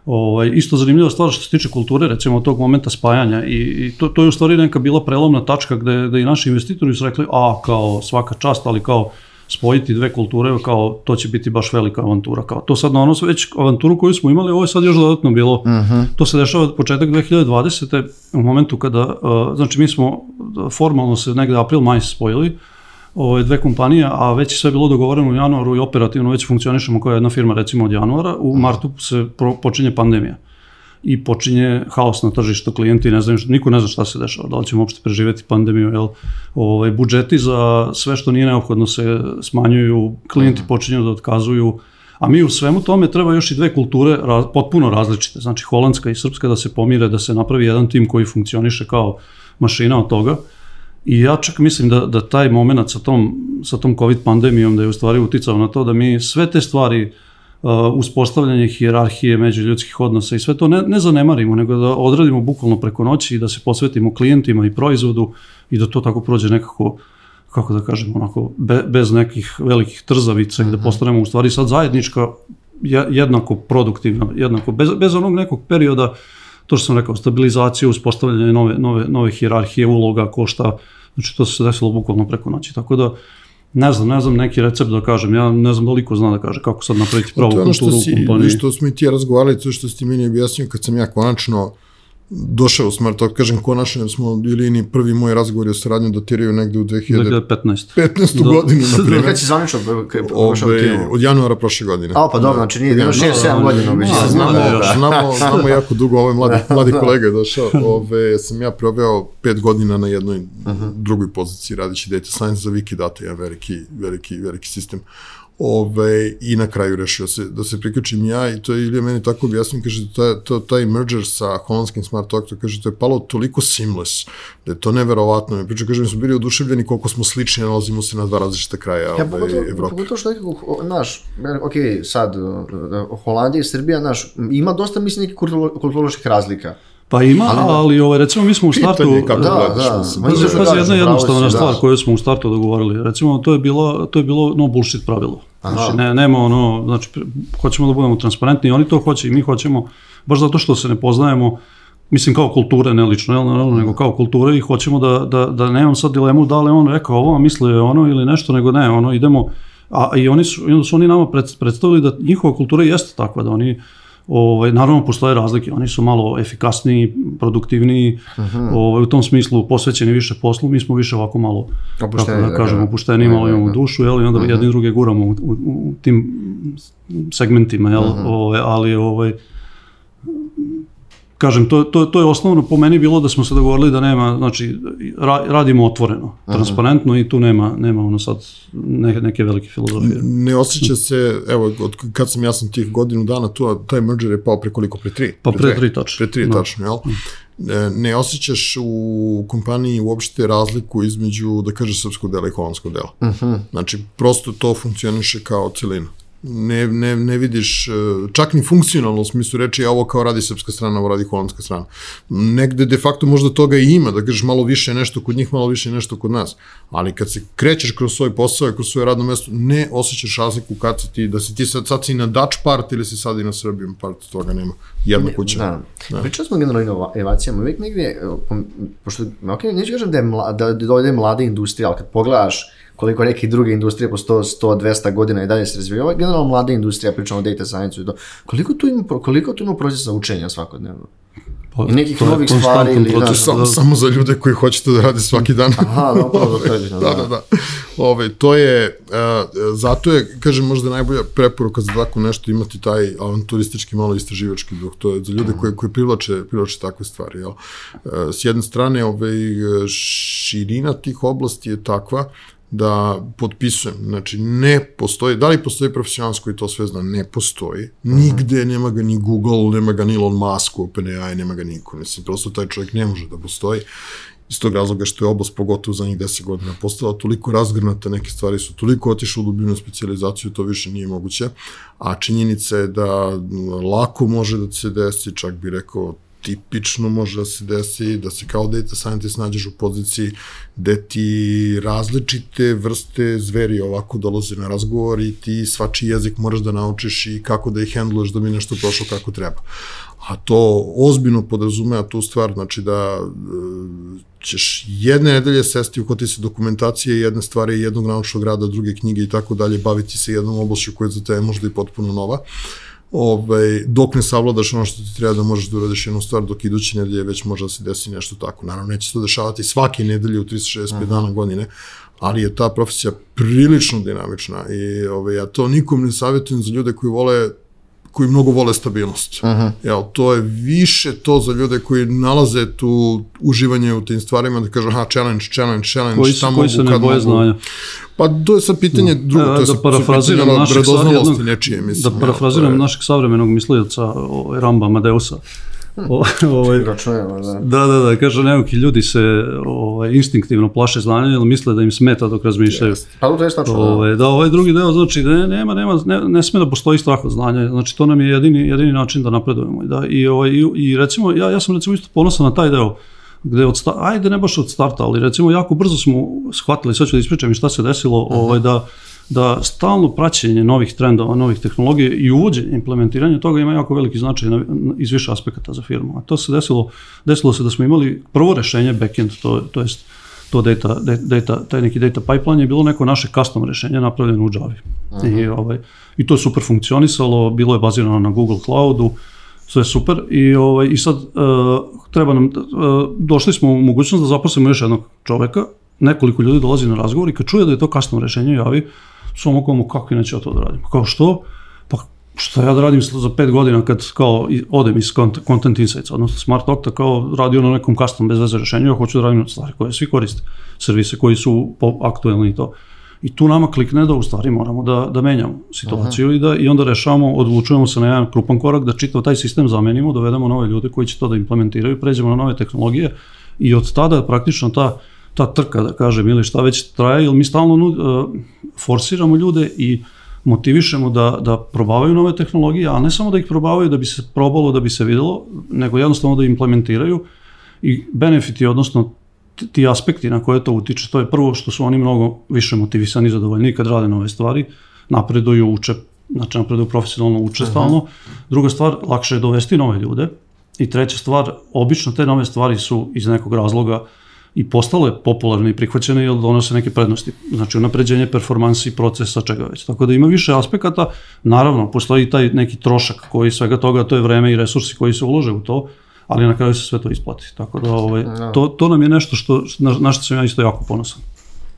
Speaker 3: Ovaj, isto zanimljiva stvar što se tiče kulture, recimo tog momenta spajanja i, i to, to je u stvari neka bila prelomna tačka gde, gde i naši investitori su rekli, a kao svaka čast, ali kao spojiti dve kulture, kao to će biti baš velika avantura. Kao, to sad na ono već avanturu koju smo imali, ovo je sad još dodatno bilo. Uh mhm. -huh. To se dešava početak 2020. u momentu kada, uh, znači mi smo formalno se negde april-maj spojili, ove dve kompanije, a već sve bilo dogovoreno u januaru i operativno već funkcionišemo kao jedna firma recimo od januara, u martu se pro, počinje pandemija. I počinje haos na tržištu, klijenti ne znaju, niko ne zna šta se dešava, da li ćemo uopšte preživeti pandemiju, jel, ovaj, budžeti za sve što nije neophodno se smanjuju, klijenti počinju da otkazuju, a mi u svemu tome treba još i dve kulture raz, potpuno različite, znači holandska i srpska da se pomire, da se napravi jedan tim koji funkcioniše kao mašina od toga, I ja čak mislim da, da taj moment sa tom, sa tom COVID pandemijom da je u stvari uticao na to da mi sve te stvari uh, uspostavljanje hijerarhije među ljudskih odnosa i sve to ne, ne zanemarimo, nego da odradimo bukvalno preko noći i da se posvetimo klijentima i proizvodu i da to tako prođe nekako kako da kažem, onako, be, bez nekih velikih trzavica i da mhm. postanemo u stvari sad zajednička, jednako produktivna, jednako, bez, bez onog nekog perioda, to što sam rekao, stabilizacija, uspostavljanje nove, nove, nove hijerarhije, uloga, ko šta, Znači to se desilo bukvalno preko noći. Tako da ne znam, ne znam neki recept da kažem, ja ne znam da li ko zna da kaže kako sad napraviti pravu kulturu u kompaniji.
Speaker 2: Što smo i ti razgovarali, to što ste meni objasnio kad sam ja konačno došao u Smart Talk, kažem konačno, jer smo bili ni prvi moj razgovor o saradnju datiraju negde u 2015. 15. Do, godinu, na <laughs> primjer.
Speaker 1: Kad si zvanično
Speaker 2: timu? Od januara prošle godine.
Speaker 1: A, pa dobro, znači nije, jedno 6-7 godina.
Speaker 2: Znamo, znamo, <laughs> znamo jako dugo, ovaj mladi, mladi da. kolega je došao. Ove, sam ja proveo 5 godina na jednoj uh -huh. drugoj poziciji radići data science za Wikidata, jedan veliki, veliki, veliki sistem. Ove, I na kraju rešio se da se priključim ja i to je Ilija meni tako objasnio, kaže to, to, taj merger sa holandskim smart talk, to kaže to je palo toliko seamless, da je to neverovatno. Mi priča, kaže, mi smo bili oduševljeni koliko smo slični, nalazimo se na dva različita kraja ja, ove, pogotovo, Evrope.
Speaker 1: Pogotovo što nekako, naš, ok, sad, Holandija i Srbija, naš, ima dosta, mislim, nekih kulturoloških razlika
Speaker 3: Pa ima, ali ovaj, recimo mi smo u startu...
Speaker 2: Pitanje kako
Speaker 1: Da,
Speaker 2: gledaš,
Speaker 1: da.
Speaker 2: Mislim,
Speaker 3: pazi,
Speaker 1: kažem,
Speaker 3: jedna jednostavna
Speaker 1: si,
Speaker 3: stvar
Speaker 1: da.
Speaker 3: koju smo u startu dogovorili. Recimo, to je bilo, to je bilo no bullshit pravilo. Znači, ne, nema ono, znači, hoćemo da budemo transparentni, oni to hoće i mi hoćemo, baš zato što se ne poznajemo, mislim kao kulture, ne lično, jel, naravno, nego kao kulture i hoćemo da, da, da nemam sad dilemu da li on rekao ovo, a mislio je ono ili nešto, nego ne, ono, idemo, a i oni su, i onda su oni nama pred, predstavili da njihova kultura jeste takva, da oni, Ovaj, naravno, postoje razlike, oni su malo efikasniji, produktivniji, ovaj, u tom smislu posvećeni više poslu, mi smo više ovako malo,
Speaker 1: Opušteni,
Speaker 3: kako da
Speaker 1: da
Speaker 3: kažem, opušteni, malo imamo dušu, jel, i onda jedni druge guramo u, u, u tim segmentima, jel, ovaj, ali ovaj, kažem, to, to, to je osnovno po meni bilo da smo se dogovorili da nema, znači, ra, radimo otvoreno, transparentno i tu nema, nema ono sad neke, neke velike filozofije.
Speaker 2: Ne osjeća se, evo, od kad sam ja sam tih godinu dana tu, a taj merger je pao pre koliko, pre tri?
Speaker 3: Pa pre
Speaker 2: dve?
Speaker 3: tri tačno.
Speaker 2: Pre tri
Speaker 3: Da.
Speaker 2: tačno, jel? E, Ne osjećaš u kompaniji uopšte razliku između, da kaže, srpskog dela i holandskog dela. Znači, prosto to funkcioniše kao celina. Ne, ne, ne vidiš, e, čak ni funkcionalno u smislu reči, a ovo kao radi srpska strana, ovo radi holandska strana. Negde de facto možda toga i ima, da kažeš malo više nešto kod njih, malo više nešto kod nas. Ali kad se krećeš kroz svoj posao kroz svoje radno mesto, ne osjećaš razliku kad si ti, da si ti sad, sad si na Dutch part ili si sad i na Serbian part, toga nema. Jedna kuća.
Speaker 1: Da. da. Pričali smo generalno o inovacijama, uvijek negdje, e, pom- pošto, ok, neću kažem da je mla, da, da je mlada industrija, ali kad pogledaš koliko neke druge industrije po 100, 100, 200 godina i dalje se razvijaju, generalno mlada industrija, pričamo o data science i to, koliko tu ima, koliko tu ima procesa učenja svakodnevno?
Speaker 3: Pa,
Speaker 1: I nekih
Speaker 3: to
Speaker 1: novih stvari ili,
Speaker 3: proces,
Speaker 1: znaš,
Speaker 2: Samo, samo za ljude koji hoćete da rade svaki dan.
Speaker 1: Aha, da, upravo to je bitno,
Speaker 2: da, da, da. Ove, to je, uh, zato je, kažem, možda najbolja preporuka za tako nešto imati taj avanturistički, malo istraživački duh. To je za ljude koji, koji privlače, privlače takve stvari. Jel? Uh, s jedne strane, ovaj, širina tih oblasti je takva da potpisujem, znači ne postoji, da li postoji profesionalac koji to sve zna, ne postoji, nigde nema ga ni Google, nema ga ni Elon Musk, OpenAI, nema ga niko, mislim, prosto taj čovjek ne može da postoji, iz tog razloga što je oblast pogotovo za njih 10 godina postala toliko razgrnata, neke stvari su toliko otišle u dubinu specializaciju, to više nije moguće, a činjenica je da lako može da se desi, čak bi rekao tipično može da se desi da se kao data scientist nađeš u poziciji gde ti različite vrste zveri ovako dolaze na razgovor i ti svačiji jezik moraš da naučiš i kako da ih handluješ da bi nešto prošlo kako treba. A to ozbiljno podrazumeva tu stvar, znači da e, ćeš jedne nedelje sesti u koti se dokumentacije, jedne stvari, jednog naučnog rada, druge knjige i tako dalje, baviti se jednom oblašću koja je za tebe možda i potpuno nova ovaj, dok ne savladaš ono što ti treba da možeš da uradiš jednu stvar, dok iduće nedelje već može da se desi nešto tako. Naravno, neće se to dešavati svake nedelje u 365 Aha. dana godine, ali je ta profesija prilično dinamična i ovaj, ja to nikom ne savjetujem za ljude koji vole koji mnogo vole stabilnost. Uh -huh. Jel, to je više to za ljude koji nalaze tu uživanje u tim stvarima, da kažu, aha, challenge, challenge, challenge,
Speaker 3: koji, su, koji se ne boje znanja.
Speaker 2: Pa to je sad pitanje drugo, to je
Speaker 3: da
Speaker 2: sad
Speaker 3: parafraziram
Speaker 2: pitanje
Speaker 3: našeg
Speaker 2: radoznalosti nečije, mislim.
Speaker 3: Da parafraziram
Speaker 2: je...
Speaker 3: našeg savremenog mislioca Ramba Amadeusa. <laughs>
Speaker 1: Ovaj, da.
Speaker 3: Da, da, da, kaže, neki ljudi se ovaj, instinktivno plaše znanja ili misle da im smeta dok razmišljaju.
Speaker 1: Yes. Pa to je tačno.
Speaker 3: Ovaj, da, ovaj drugi deo, znači, ne, nema, nema, ne, ne sme da postoji strah od znanja, znači, to nam je jedini, jedini način da napredujemo. Da, i, ovaj, i, i recimo, ja, ja sam recimo isto ponosan na taj deo, gde od starta, ajde ne baš od starta, ali recimo jako brzo smo shvatili, sad ću da ispričam i šta se desilo, uh -huh. ovaj, da, da stalno praćenje novih trendova, novih tehnologija i uvođenje, implementiranje toga ima jako veliki značaj na, iz više aspekata za firmu. A to se desilo, desilo se da smo imali prvo rešenje backend, to, to jest to data, data, taj neki data pipeline je bilo neko naše custom rešenje napravljeno u Java. Uh -huh. I, ovaj, I to je super funkcionisalo, bilo je bazirano na Google Cloudu, sve super i ovaj i sad uh, treba nam uh, došli smo u mogućnost da zaposlimo još jednog čoveka nekoliko ljudi dolazi na razgovor i kad čuje da je to kasno rešenje javi samo komu kako inače ja to da radim kao što pa šta ja da radim za pet godina kad kao odem iz Content Insights, odnosno Smart Octa kao radio na nekom custom bez veze rešenju, ja hoću da radim stvari koje svi koriste, servise koji su aktuelni i to. I tu nama klikne da u stvari moramo da, da menjamo situaciju Aha. i, da, i onda rešavamo, odlučujemo se na jedan krupan korak da čitav taj sistem zamenimo, dovedemo nove ljude koji će to da implementiraju, pređemo na nove tehnologije i od tada praktično ta, ta trka, da kažem, ili šta već traje, ili mi stalno nud, uh, forsiramo ljude i motivišemo da, da probavaju nove tehnologije, a ne samo da ih probavaju da bi se probalo, da bi se videlo, nego jednostavno da implementiraju i benefiti, odnosno ti- ti aspekti na koje to utiče, to je prvo što su oni mnogo više motivisani i zadovoljni kad rade nove stvari, napreduju, uče, znači napreduju profesionalno, uče stalno. Druga stvar, lakše je dovesti nove ljude. I treća stvar, obično te nove stvari su iz nekog razloga i postale popularne i prihvaćene jer donose neke prednosti. Znači unapređenje performansi procesa, čega već. Tako da ima više aspekata. Naravno, postoji i taj neki trošak koji svega toga, to je vreme i resursi koji se ulože u to, ali na kraju se sve to isplati. Tako da ovaj, to, to nam je nešto što, na, na što sam ja isto jako ponosan.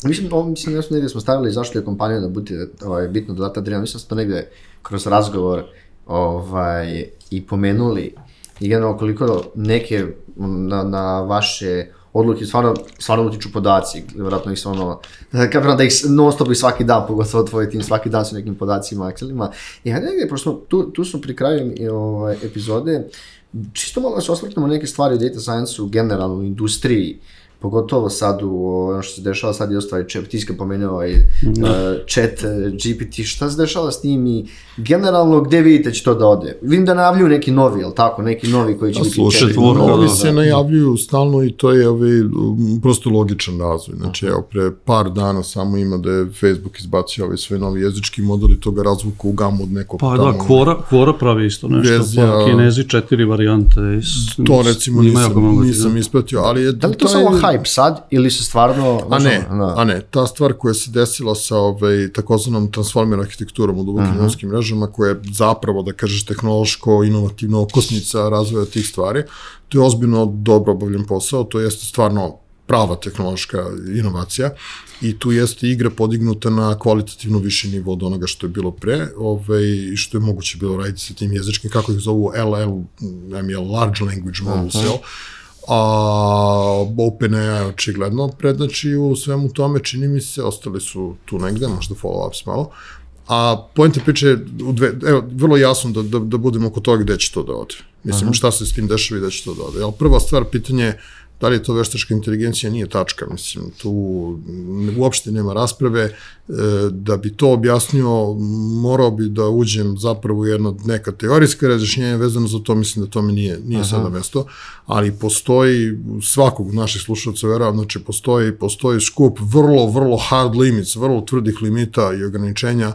Speaker 1: Mislim, ovo, mislim, nešto negdje smo stavili zašto je kompanija da bude ovaj, bitno dodata drina. Mislim da smo to negdje kroz razgovor ovaj, i pomenuli i generalno koliko neke na, na vaše odluke stvarno, stvarno utiču podaci, vjerojatno ih se ono, kapiram da ih non stop i svaki dan, pogotovo tvoj tim, svaki dan su nekim podacima, Excelima. I hajde negdje, pošto tu, tu smo pri kraju ovaj, epizode, čisto malo da se osvrtnemo neke stvari u data science-u, generalno u industriji, pogotovo sad u ono što se dešava sad je ostvari chat, ti si ga pomenuo ovaj uh, chat uh, GPT, šta se dešava s tim i generalno gde vidite će to da ode? Vidim da najavljuju neki novi, jel tako, neki novi koji će
Speaker 2: A
Speaker 1: biti
Speaker 2: slušaj,
Speaker 1: chat.
Speaker 3: četvorka,
Speaker 2: ovi
Speaker 3: da,
Speaker 2: se
Speaker 3: da.
Speaker 2: najavljuju stalno i to je ovaj, prosto logičan razvoj. Znači, evo, pre par dana samo ima da je Facebook izbacio ovaj svoj novi jezički model i to ga razvuka u gamu od nekog
Speaker 3: Pa
Speaker 2: tamo.
Speaker 3: da, Kvora, Kvora pravi isto nešto,
Speaker 2: Verzija-
Speaker 3: pa Kinezi četiri varijante. i
Speaker 2: To recimo nisam, nisam ispratio, ali je...
Speaker 1: Da li to samo hype sad ili se stvarno...
Speaker 2: A ne,
Speaker 1: da.
Speaker 2: a ne, ta stvar koja se desila sa ovaj, takozvanom transformer arhitekturom u dubokim uh -huh. mrežama, koja je zapravo, da kažeš, tehnološko, inovativna okosnica razvoja tih stvari, to je ozbiljno dobro obavljen posao, to jeste stvarno prava tehnološka inovacija i tu jeste igra podignuta na kvalitativno viši nivo od onoga što je bilo pre ovaj, i što je moguće bilo raditi sa tim jezičkim, kako ih zovu LL, ML, Large Language Models, uh -huh. A OpenAI očigledno prednači u svemu tome, čini mi se, ostali su tu negde, možda follow-ups malo, a pojenta priče je, u dve, evo, vrlo jasno da, da, da budemo oko toga gde će to da ode. Mislim, šta se s tim dešava i gde će to da ode. Jel, prva stvar, pitanje je da li je to veštačka inteligencija, nije tačka, mislim, tu uopšte nema rasprave, e, da bi to objasnio, morao bi da uđem zapravo u jedno neka teorijska razjašnjenja vezano za to, mislim da to mi nije, nije sada mesto, ali postoji svakog naših slušalca, veravam, znači postoji, postoji skup vrlo, vrlo hard limits, vrlo tvrdih limita i ograničenja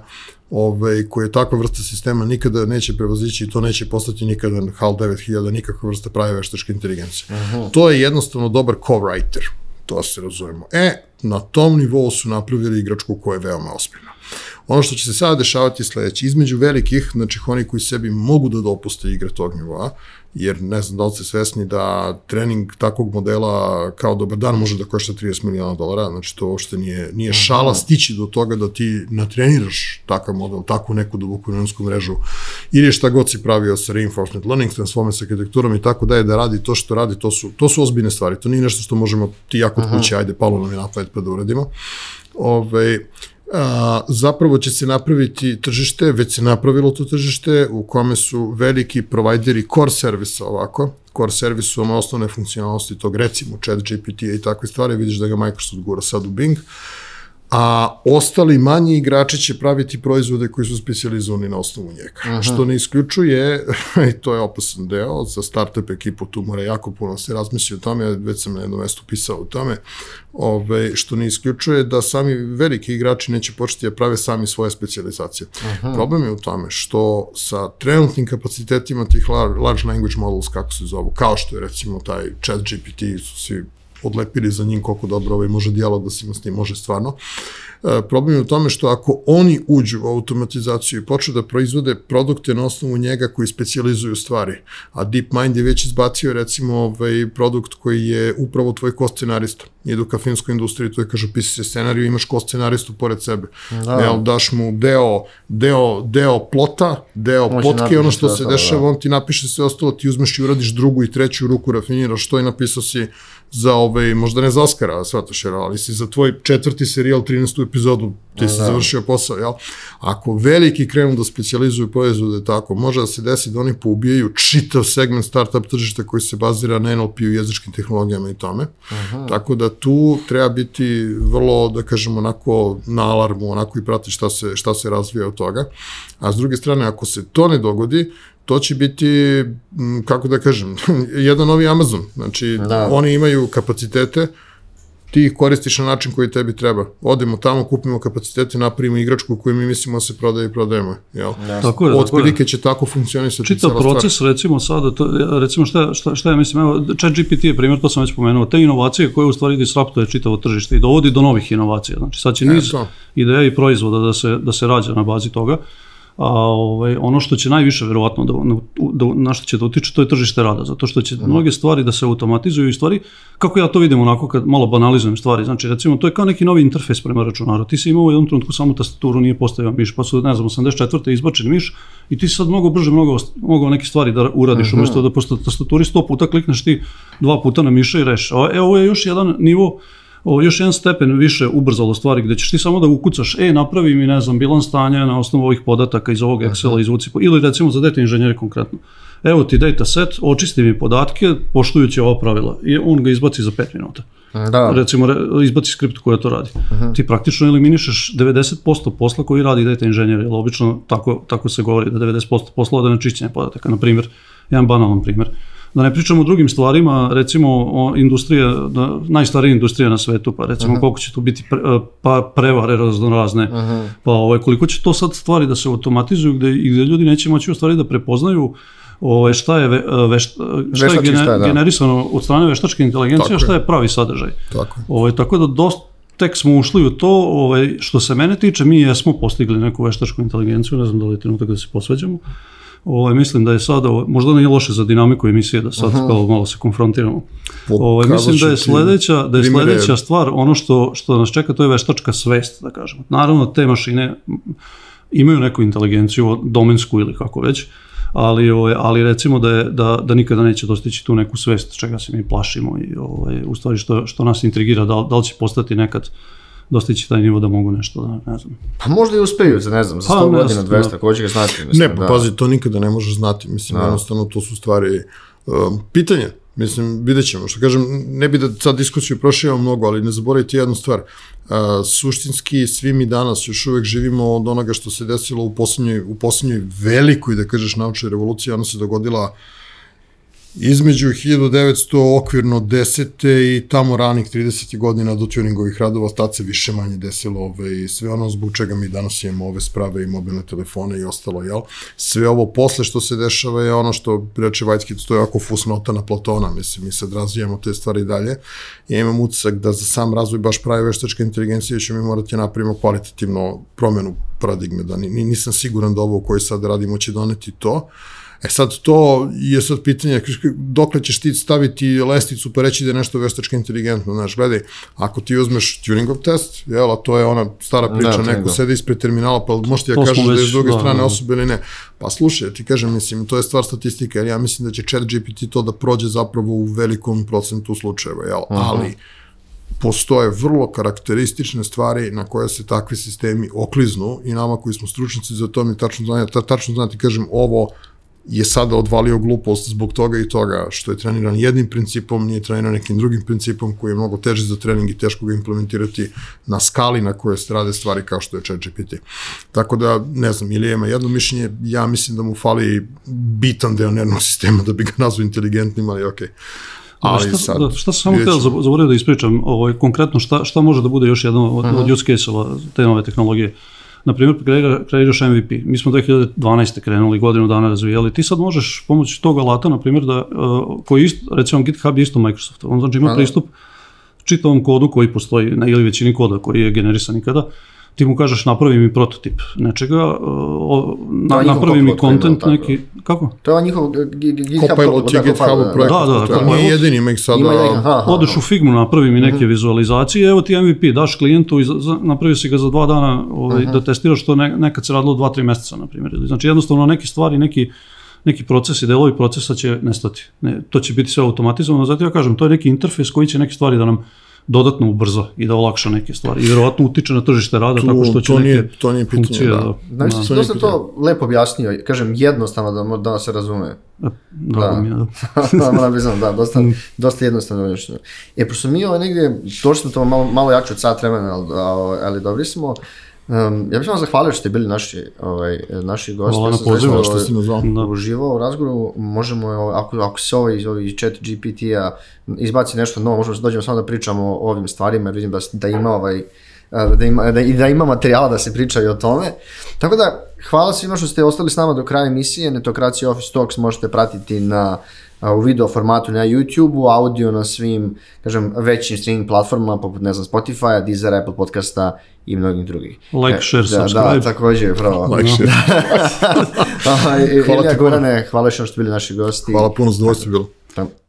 Speaker 2: ovaj, koje takva vrsta sistema nikada neće prevazići i to neće postati nikada HAL 9000, nikakva vrsta prave veštačke inteligencije. Uh -huh. To je jednostavno dobar co-writer, to se razumemo. E, na tom nivou su napravili igračku koja je veoma ospljena. Ono što će se sada dešavati je sledeće. Između velikih, znači oni koji sebi mogu da dopuste igre tog nivoa, jer ne znam da li ste svesni da trening takvog modela kao dobar dan može da košta 30 miliona dolara, znači to uopšte nije, nije šala stići do toga da ti natreniraš takav model, takvu neku duboku neuronsku mrežu ili šta god si pravio sa reinforcement learning, transformers arhitekturom i tako da je da radi to što radi, to su, to su ozbiljne stvari, to nije nešto što možemo ti jako od kuće, ajde, palo nam je na pamet pa da uradimo. Ove, a, zapravo će se napraviti tržište, već se napravilo to tržište u kome su veliki provajderi core servisa ovako, core servisu ima osnovne funkcionalnosti tog recimo chat GPT i takve stvari, vidiš da ga Microsoft gura sad u Bing, a ostali manji igrači će praviti proizvode koji su specializovani na osnovu njega. Aha. Što ne isključuje, <laughs> i to je opasan deo, za startup ekipu tu mora jako puno se razmisli o tome, već sam na jednom mestu pisao o tome, ove, što ne isključuje da sami veliki igrači neće početi da prave sami svoje specializacije. Aha. Problem je u tome što sa trenutnim kapacitetima tih large language models, kako se zovu, kao što je recimo taj chat GPT, su svi odlepili za njim koliko dobro ovaj može dijalog da se ima s njim, može stvarno. E, problem je u tome što ako oni uđu u automatizaciju i počnu da proizvode produkte na osnovu njega koji specializuju stvari, a DeepMind je već izbacio recimo ovaj produkt koji je upravo tvoj ko-scenarista. Idu u kafinsku industriju, to je kažu pisi se scenariju, imaš ko-scenaristu pored sebe. Da. Jel, daš mu deo, deo, deo plota, deo
Speaker 1: On će
Speaker 2: potke, ono što se
Speaker 1: ostalo,
Speaker 2: dešava, on ti napiše sve ostalo, ti uzmeš i uradiš drugu i treću ruku, rafiniraš to i napisao si za, ovaj, možda ne za Oscara, shvataš, ali si za tvoj četvrti serijal, 13. epizodu, ti si
Speaker 1: Da.
Speaker 2: završio posao, jel? Ako veliki krenu da specializuju proizvode tako, može da se desi da oni poubijaju čitav segment startup tržišta koji se bazira na NLP-u, jezičkim tehnologijama i tome. Tako da tu treba biti vrlo, da kažemo, onako na alarmu, onako i prati šta se, šta se razvija od toga. A s druge strane, ako se to ne dogodi, to će biti, kako da kažem, <laughs> jedan novi Amazon. Znači,
Speaker 1: Da.
Speaker 2: oni imaju kapacitete, ti ih koristiš na način koji tebi treba. Odemo tamo, kupimo kapacitete, napravimo igračku koju mi mislimo da se prodaje i prodajemo. Jel?
Speaker 3: Tako je, tako je.
Speaker 2: Otprilike će tako funkcionisati
Speaker 3: Čitav
Speaker 2: cela stvar.
Speaker 3: proces, recimo sada, to, recimo šta, šta, šta ja mislim, evo, chat GPT je primjer, to sam već pomenuo, te inovacije koje u stvari disruptuje čitavo tržište i dovodi do novih inovacija. Znači sad će niz
Speaker 2: to.
Speaker 3: ideja i proizvoda da se, da se rađa na bazi toga. A ovaj, ono što će najviše verovatno da, da, na što će da utiče, to je tržište rada, zato što će mnoge stvari da se automatizuju i stvari, kako ja to vidim onako kad malo banalizujem stvari, znači recimo to je kao neki novi interfejs prema računaru, ti si imao u jednom trenutku samo tastaturu, nije postavio miš, pa su, ne znam, 84. izbačen miš i ti si sad mnogo brže mogao, mogao neke stvari da uradiš, umesto da posto tastaturi sto puta klikneš ti dva puta na miša i reš. E, ovo je još jedan nivo o, još jedan stepen više ubrzalo stvari gde ćeš ti samo da ukucaš, e, napravi mi, ne znam, bilans stanja na osnovu ovih podataka iz ovog Excela, izvuci, ili recimo za data inženjeri konkretno. Evo ti data set, očisti mi podatke, poštujući ova pravila. I on ga izbaci za 5 minuta.
Speaker 1: Da,
Speaker 3: Recimo, re- izbaci skript koja to radi. Ti praktično eliminišeš 90% posla koji radi data inženjer, jer obično tako, tako se govori da 90% posla ode na čišćenje podataka. Na primjer, jedan banalan primjer. Da ne pričamo o drugim stvarima, recimo o industrija, da, najstarija industrija na svetu, pa recimo koliko će tu biti pre, pa prevare raznorazne, pa ovaj, koliko će to sad stvari da se automatizuju gde, i gde ljudi neće moći u stvari da prepoznaju ovaj, šta je, ve, veš, šta je
Speaker 1: Veštački
Speaker 3: gene-
Speaker 1: šta da.
Speaker 3: generisano od strane veštačke inteligencije, a šta
Speaker 2: je.
Speaker 3: pravi sadržaj.
Speaker 2: Tako.
Speaker 3: Ovaj, tako da dosta, tek smo ušli u to, ovaj, što se mene tiče, mi jesmo postigli neku veštačku inteligenciju, ne znam da li je trenutak da se posveđamo. Ovaj, mislim da je sada, možda nije loše za dinamiku emisije da sad kao malo se konfrontiramo. Ovaj, mislim da je sledeća, da je sledeća stvar, ono što, što nas čeka, to je veštačka svest, da kažemo. Naravno, te mašine imaju neku inteligenciju, domensku ili kako već, ali, ovaj, ali recimo da, je, da, da nikada neće dostići tu neku svest čega se mi plašimo i ovaj, u stvari što, što nas intrigira, da, da li će postati nekad dostići taj nivo da mogu nešto da, ne znam.
Speaker 1: pa možda i uspeju, za ne znam, za
Speaker 3: Pa,
Speaker 1: 100
Speaker 3: ne
Speaker 1: godina,
Speaker 3: znam,
Speaker 1: 200,
Speaker 3: da.
Speaker 1: ko će ga znati. Mislim,
Speaker 2: Ne, pa
Speaker 1: da.
Speaker 2: pazi, to nikada ne možeš znati. Mislim,
Speaker 1: Da.
Speaker 2: jednostavno to su stvari... Um, pitanje, mislim, vidjet ćemo. Što kažem, ne bi da sad diskusiju prošijemo mnogo, ali ne zaboravite jednu stvar. Uh, suštinski, svi mi danas još uvek živimo od onoga što se desilo u poslednjoj, u poslednjoj velikoj, da kažeš, naučnoj revoluciji. Ona se dogodila između 1900 okvirno 10. i tamo ranih 30. godina do tuningovih radova, tad se više manje desilo ove, i sve ono zbog čega mi danas imamo ove sprave i mobilne telefone i ostalo, jel? Sve ovo posle što se dešava je ono što reče Vajtkic, to je jako fusnota na Platona, mislim, mi sad razvijamo te stvari dalje. Ja imam utisak da za sam razvoj baš prave veštačke inteligencije ćemo mi morati napravimo kvalitativno promenu paradigme, da ni, ni- nisam siguran da ovo koje sad radimo će doneti to, E sad, to je sad pitanje, dokle ćeš ti staviti lesticu pa reći da je nešto veštački inteligentno, znaš, gledaj, ako ti uzmeš Turingov test, jel, a to je ona stara priča,
Speaker 1: Da,
Speaker 2: da, neko
Speaker 1: Turingov.
Speaker 2: sede ispred terminala, pa možeš ti ja
Speaker 3: To
Speaker 2: kažeš da je s druge
Speaker 3: da,
Speaker 2: strane
Speaker 3: da.
Speaker 2: osoba ili ne. Pa slušaj, ti kažem, mislim, to je stvar statistike, jer ja mislim da će chat GPT to da prođe zapravo u velikom procentu slučajeva, jel, ali postoje vrlo karakteristične stvari na koje se takvi sistemi okliznu i nama koji smo stručnici za to mi tačno znamo, ta, tačno znati kažem ovo je sada odvalio glupost zbog toga i toga što je treniran jednim principom, nije treniran nekim drugim principom koji je mnogo teži za trening i teško ga implementirati na skali na kojoj se rade stvari kao što je ChatGPT. Tako da, ne znam, ili ima jedno mišljenje, ja mislim da mu fali bitan deo nervnog sistema da bi ga nazvao inteligentnim, ali okej. Ali
Speaker 3: šta,
Speaker 2: sad,
Speaker 3: da, šta sam samo htio zaboravio da ispričam, ovaj, konkretno šta, šta može da bude još jedno od, od use case-ova te nove tehnologije. Na primjer, kreira, kreiraš MVP. Mi smo 2012. krenuli, godinu dana razvijali. Ti sad možeš pomoću tog alata, na primjer, da, uh, koji isto, recimo GitHub isto Microsoft. On znači ima
Speaker 1: da.
Speaker 3: pristup čitavom kodu koji postoji, ili većini koda koji je generisan ikada, ti mu kažeš napravi mi prototip nečega, uh, o, na, napravi mi
Speaker 1: tako.
Speaker 3: neki, kako?
Speaker 1: To je njihov GitHub
Speaker 2: Copilot je
Speaker 1: da,
Speaker 2: GitHub projekt,
Speaker 3: Da, da,
Speaker 2: to je-
Speaker 3: Copilot.
Speaker 2: nije jedini, ima ih sada...
Speaker 3: Odeš u Figmu, napravi mi neke vizualizacije, evo ti MVP, daš klijentu i napravi si ga za dva dana ovaj, da testiraš što ne, nekad se radilo dva, tri meseca, na primjer. Znači jednostavno neke stvari, neki neki procesi, delovi procesa će nestati. Ne, to će biti sve automatizovano, zato ja kažem, to je neki interfejs koji će neke stvari da nam dodatno ubrza i da olakša neke stvari. I verovatno utiče na tržište rada
Speaker 2: Tu-
Speaker 3: tako što će
Speaker 2: to
Speaker 3: neke
Speaker 2: nije- to nije pitanje,
Speaker 3: funkcije
Speaker 2: da.
Speaker 3: da,
Speaker 1: Znači,
Speaker 3: da,
Speaker 1: da, dosta to lepo objasnio, kažem jednostavno da, da se razume.
Speaker 3: drago
Speaker 1: da.
Speaker 3: mi je, da. <laughs>
Speaker 1: Moram priznam, da, dosta, dosta jednostavno objašnjeno. E, pošto mi ovaj negdje, došli smo to malo, malo jače od sat vremena, ali, ali, dobri smo. Um, ja bih vam zahvalio što ste bili naši, ovaj, naši gosti.
Speaker 3: Hvala na pozivu,
Speaker 2: što si nas zvao.
Speaker 3: Da. <laughs>
Speaker 1: uživao u razgovoru, možemo, ako, ako se ovaj, iz ovih chat GPT-a izbaci nešto novo, možemo dođemo samo da pričamo o ovim stvarima, jer vidim da, da ima ovaj, da ima, da, da ima materijala da se priča i o tome. Tako da, hvala svima što ste ostali s nama do kraja emisije, Netokracija Office Talks možete pratiti na a, u video formatu na YouTube-u, audio na svim, kažem, većim streaming platformama, poput, ne znam, Spotify, Deezer, Apple podcasta i mnogih drugih.
Speaker 3: Like, share,
Speaker 1: da, Da,
Speaker 3: subscribe.
Speaker 1: takođe, pravo. <laughs>
Speaker 2: Like share. <laughs>
Speaker 1: Ovaj,
Speaker 2: Hvala
Speaker 1: Ilija. Gorane, hvala što ste bili naši gosti.
Speaker 2: Hvala puno, zadovoljstvo je bilo.
Speaker 1: Tam-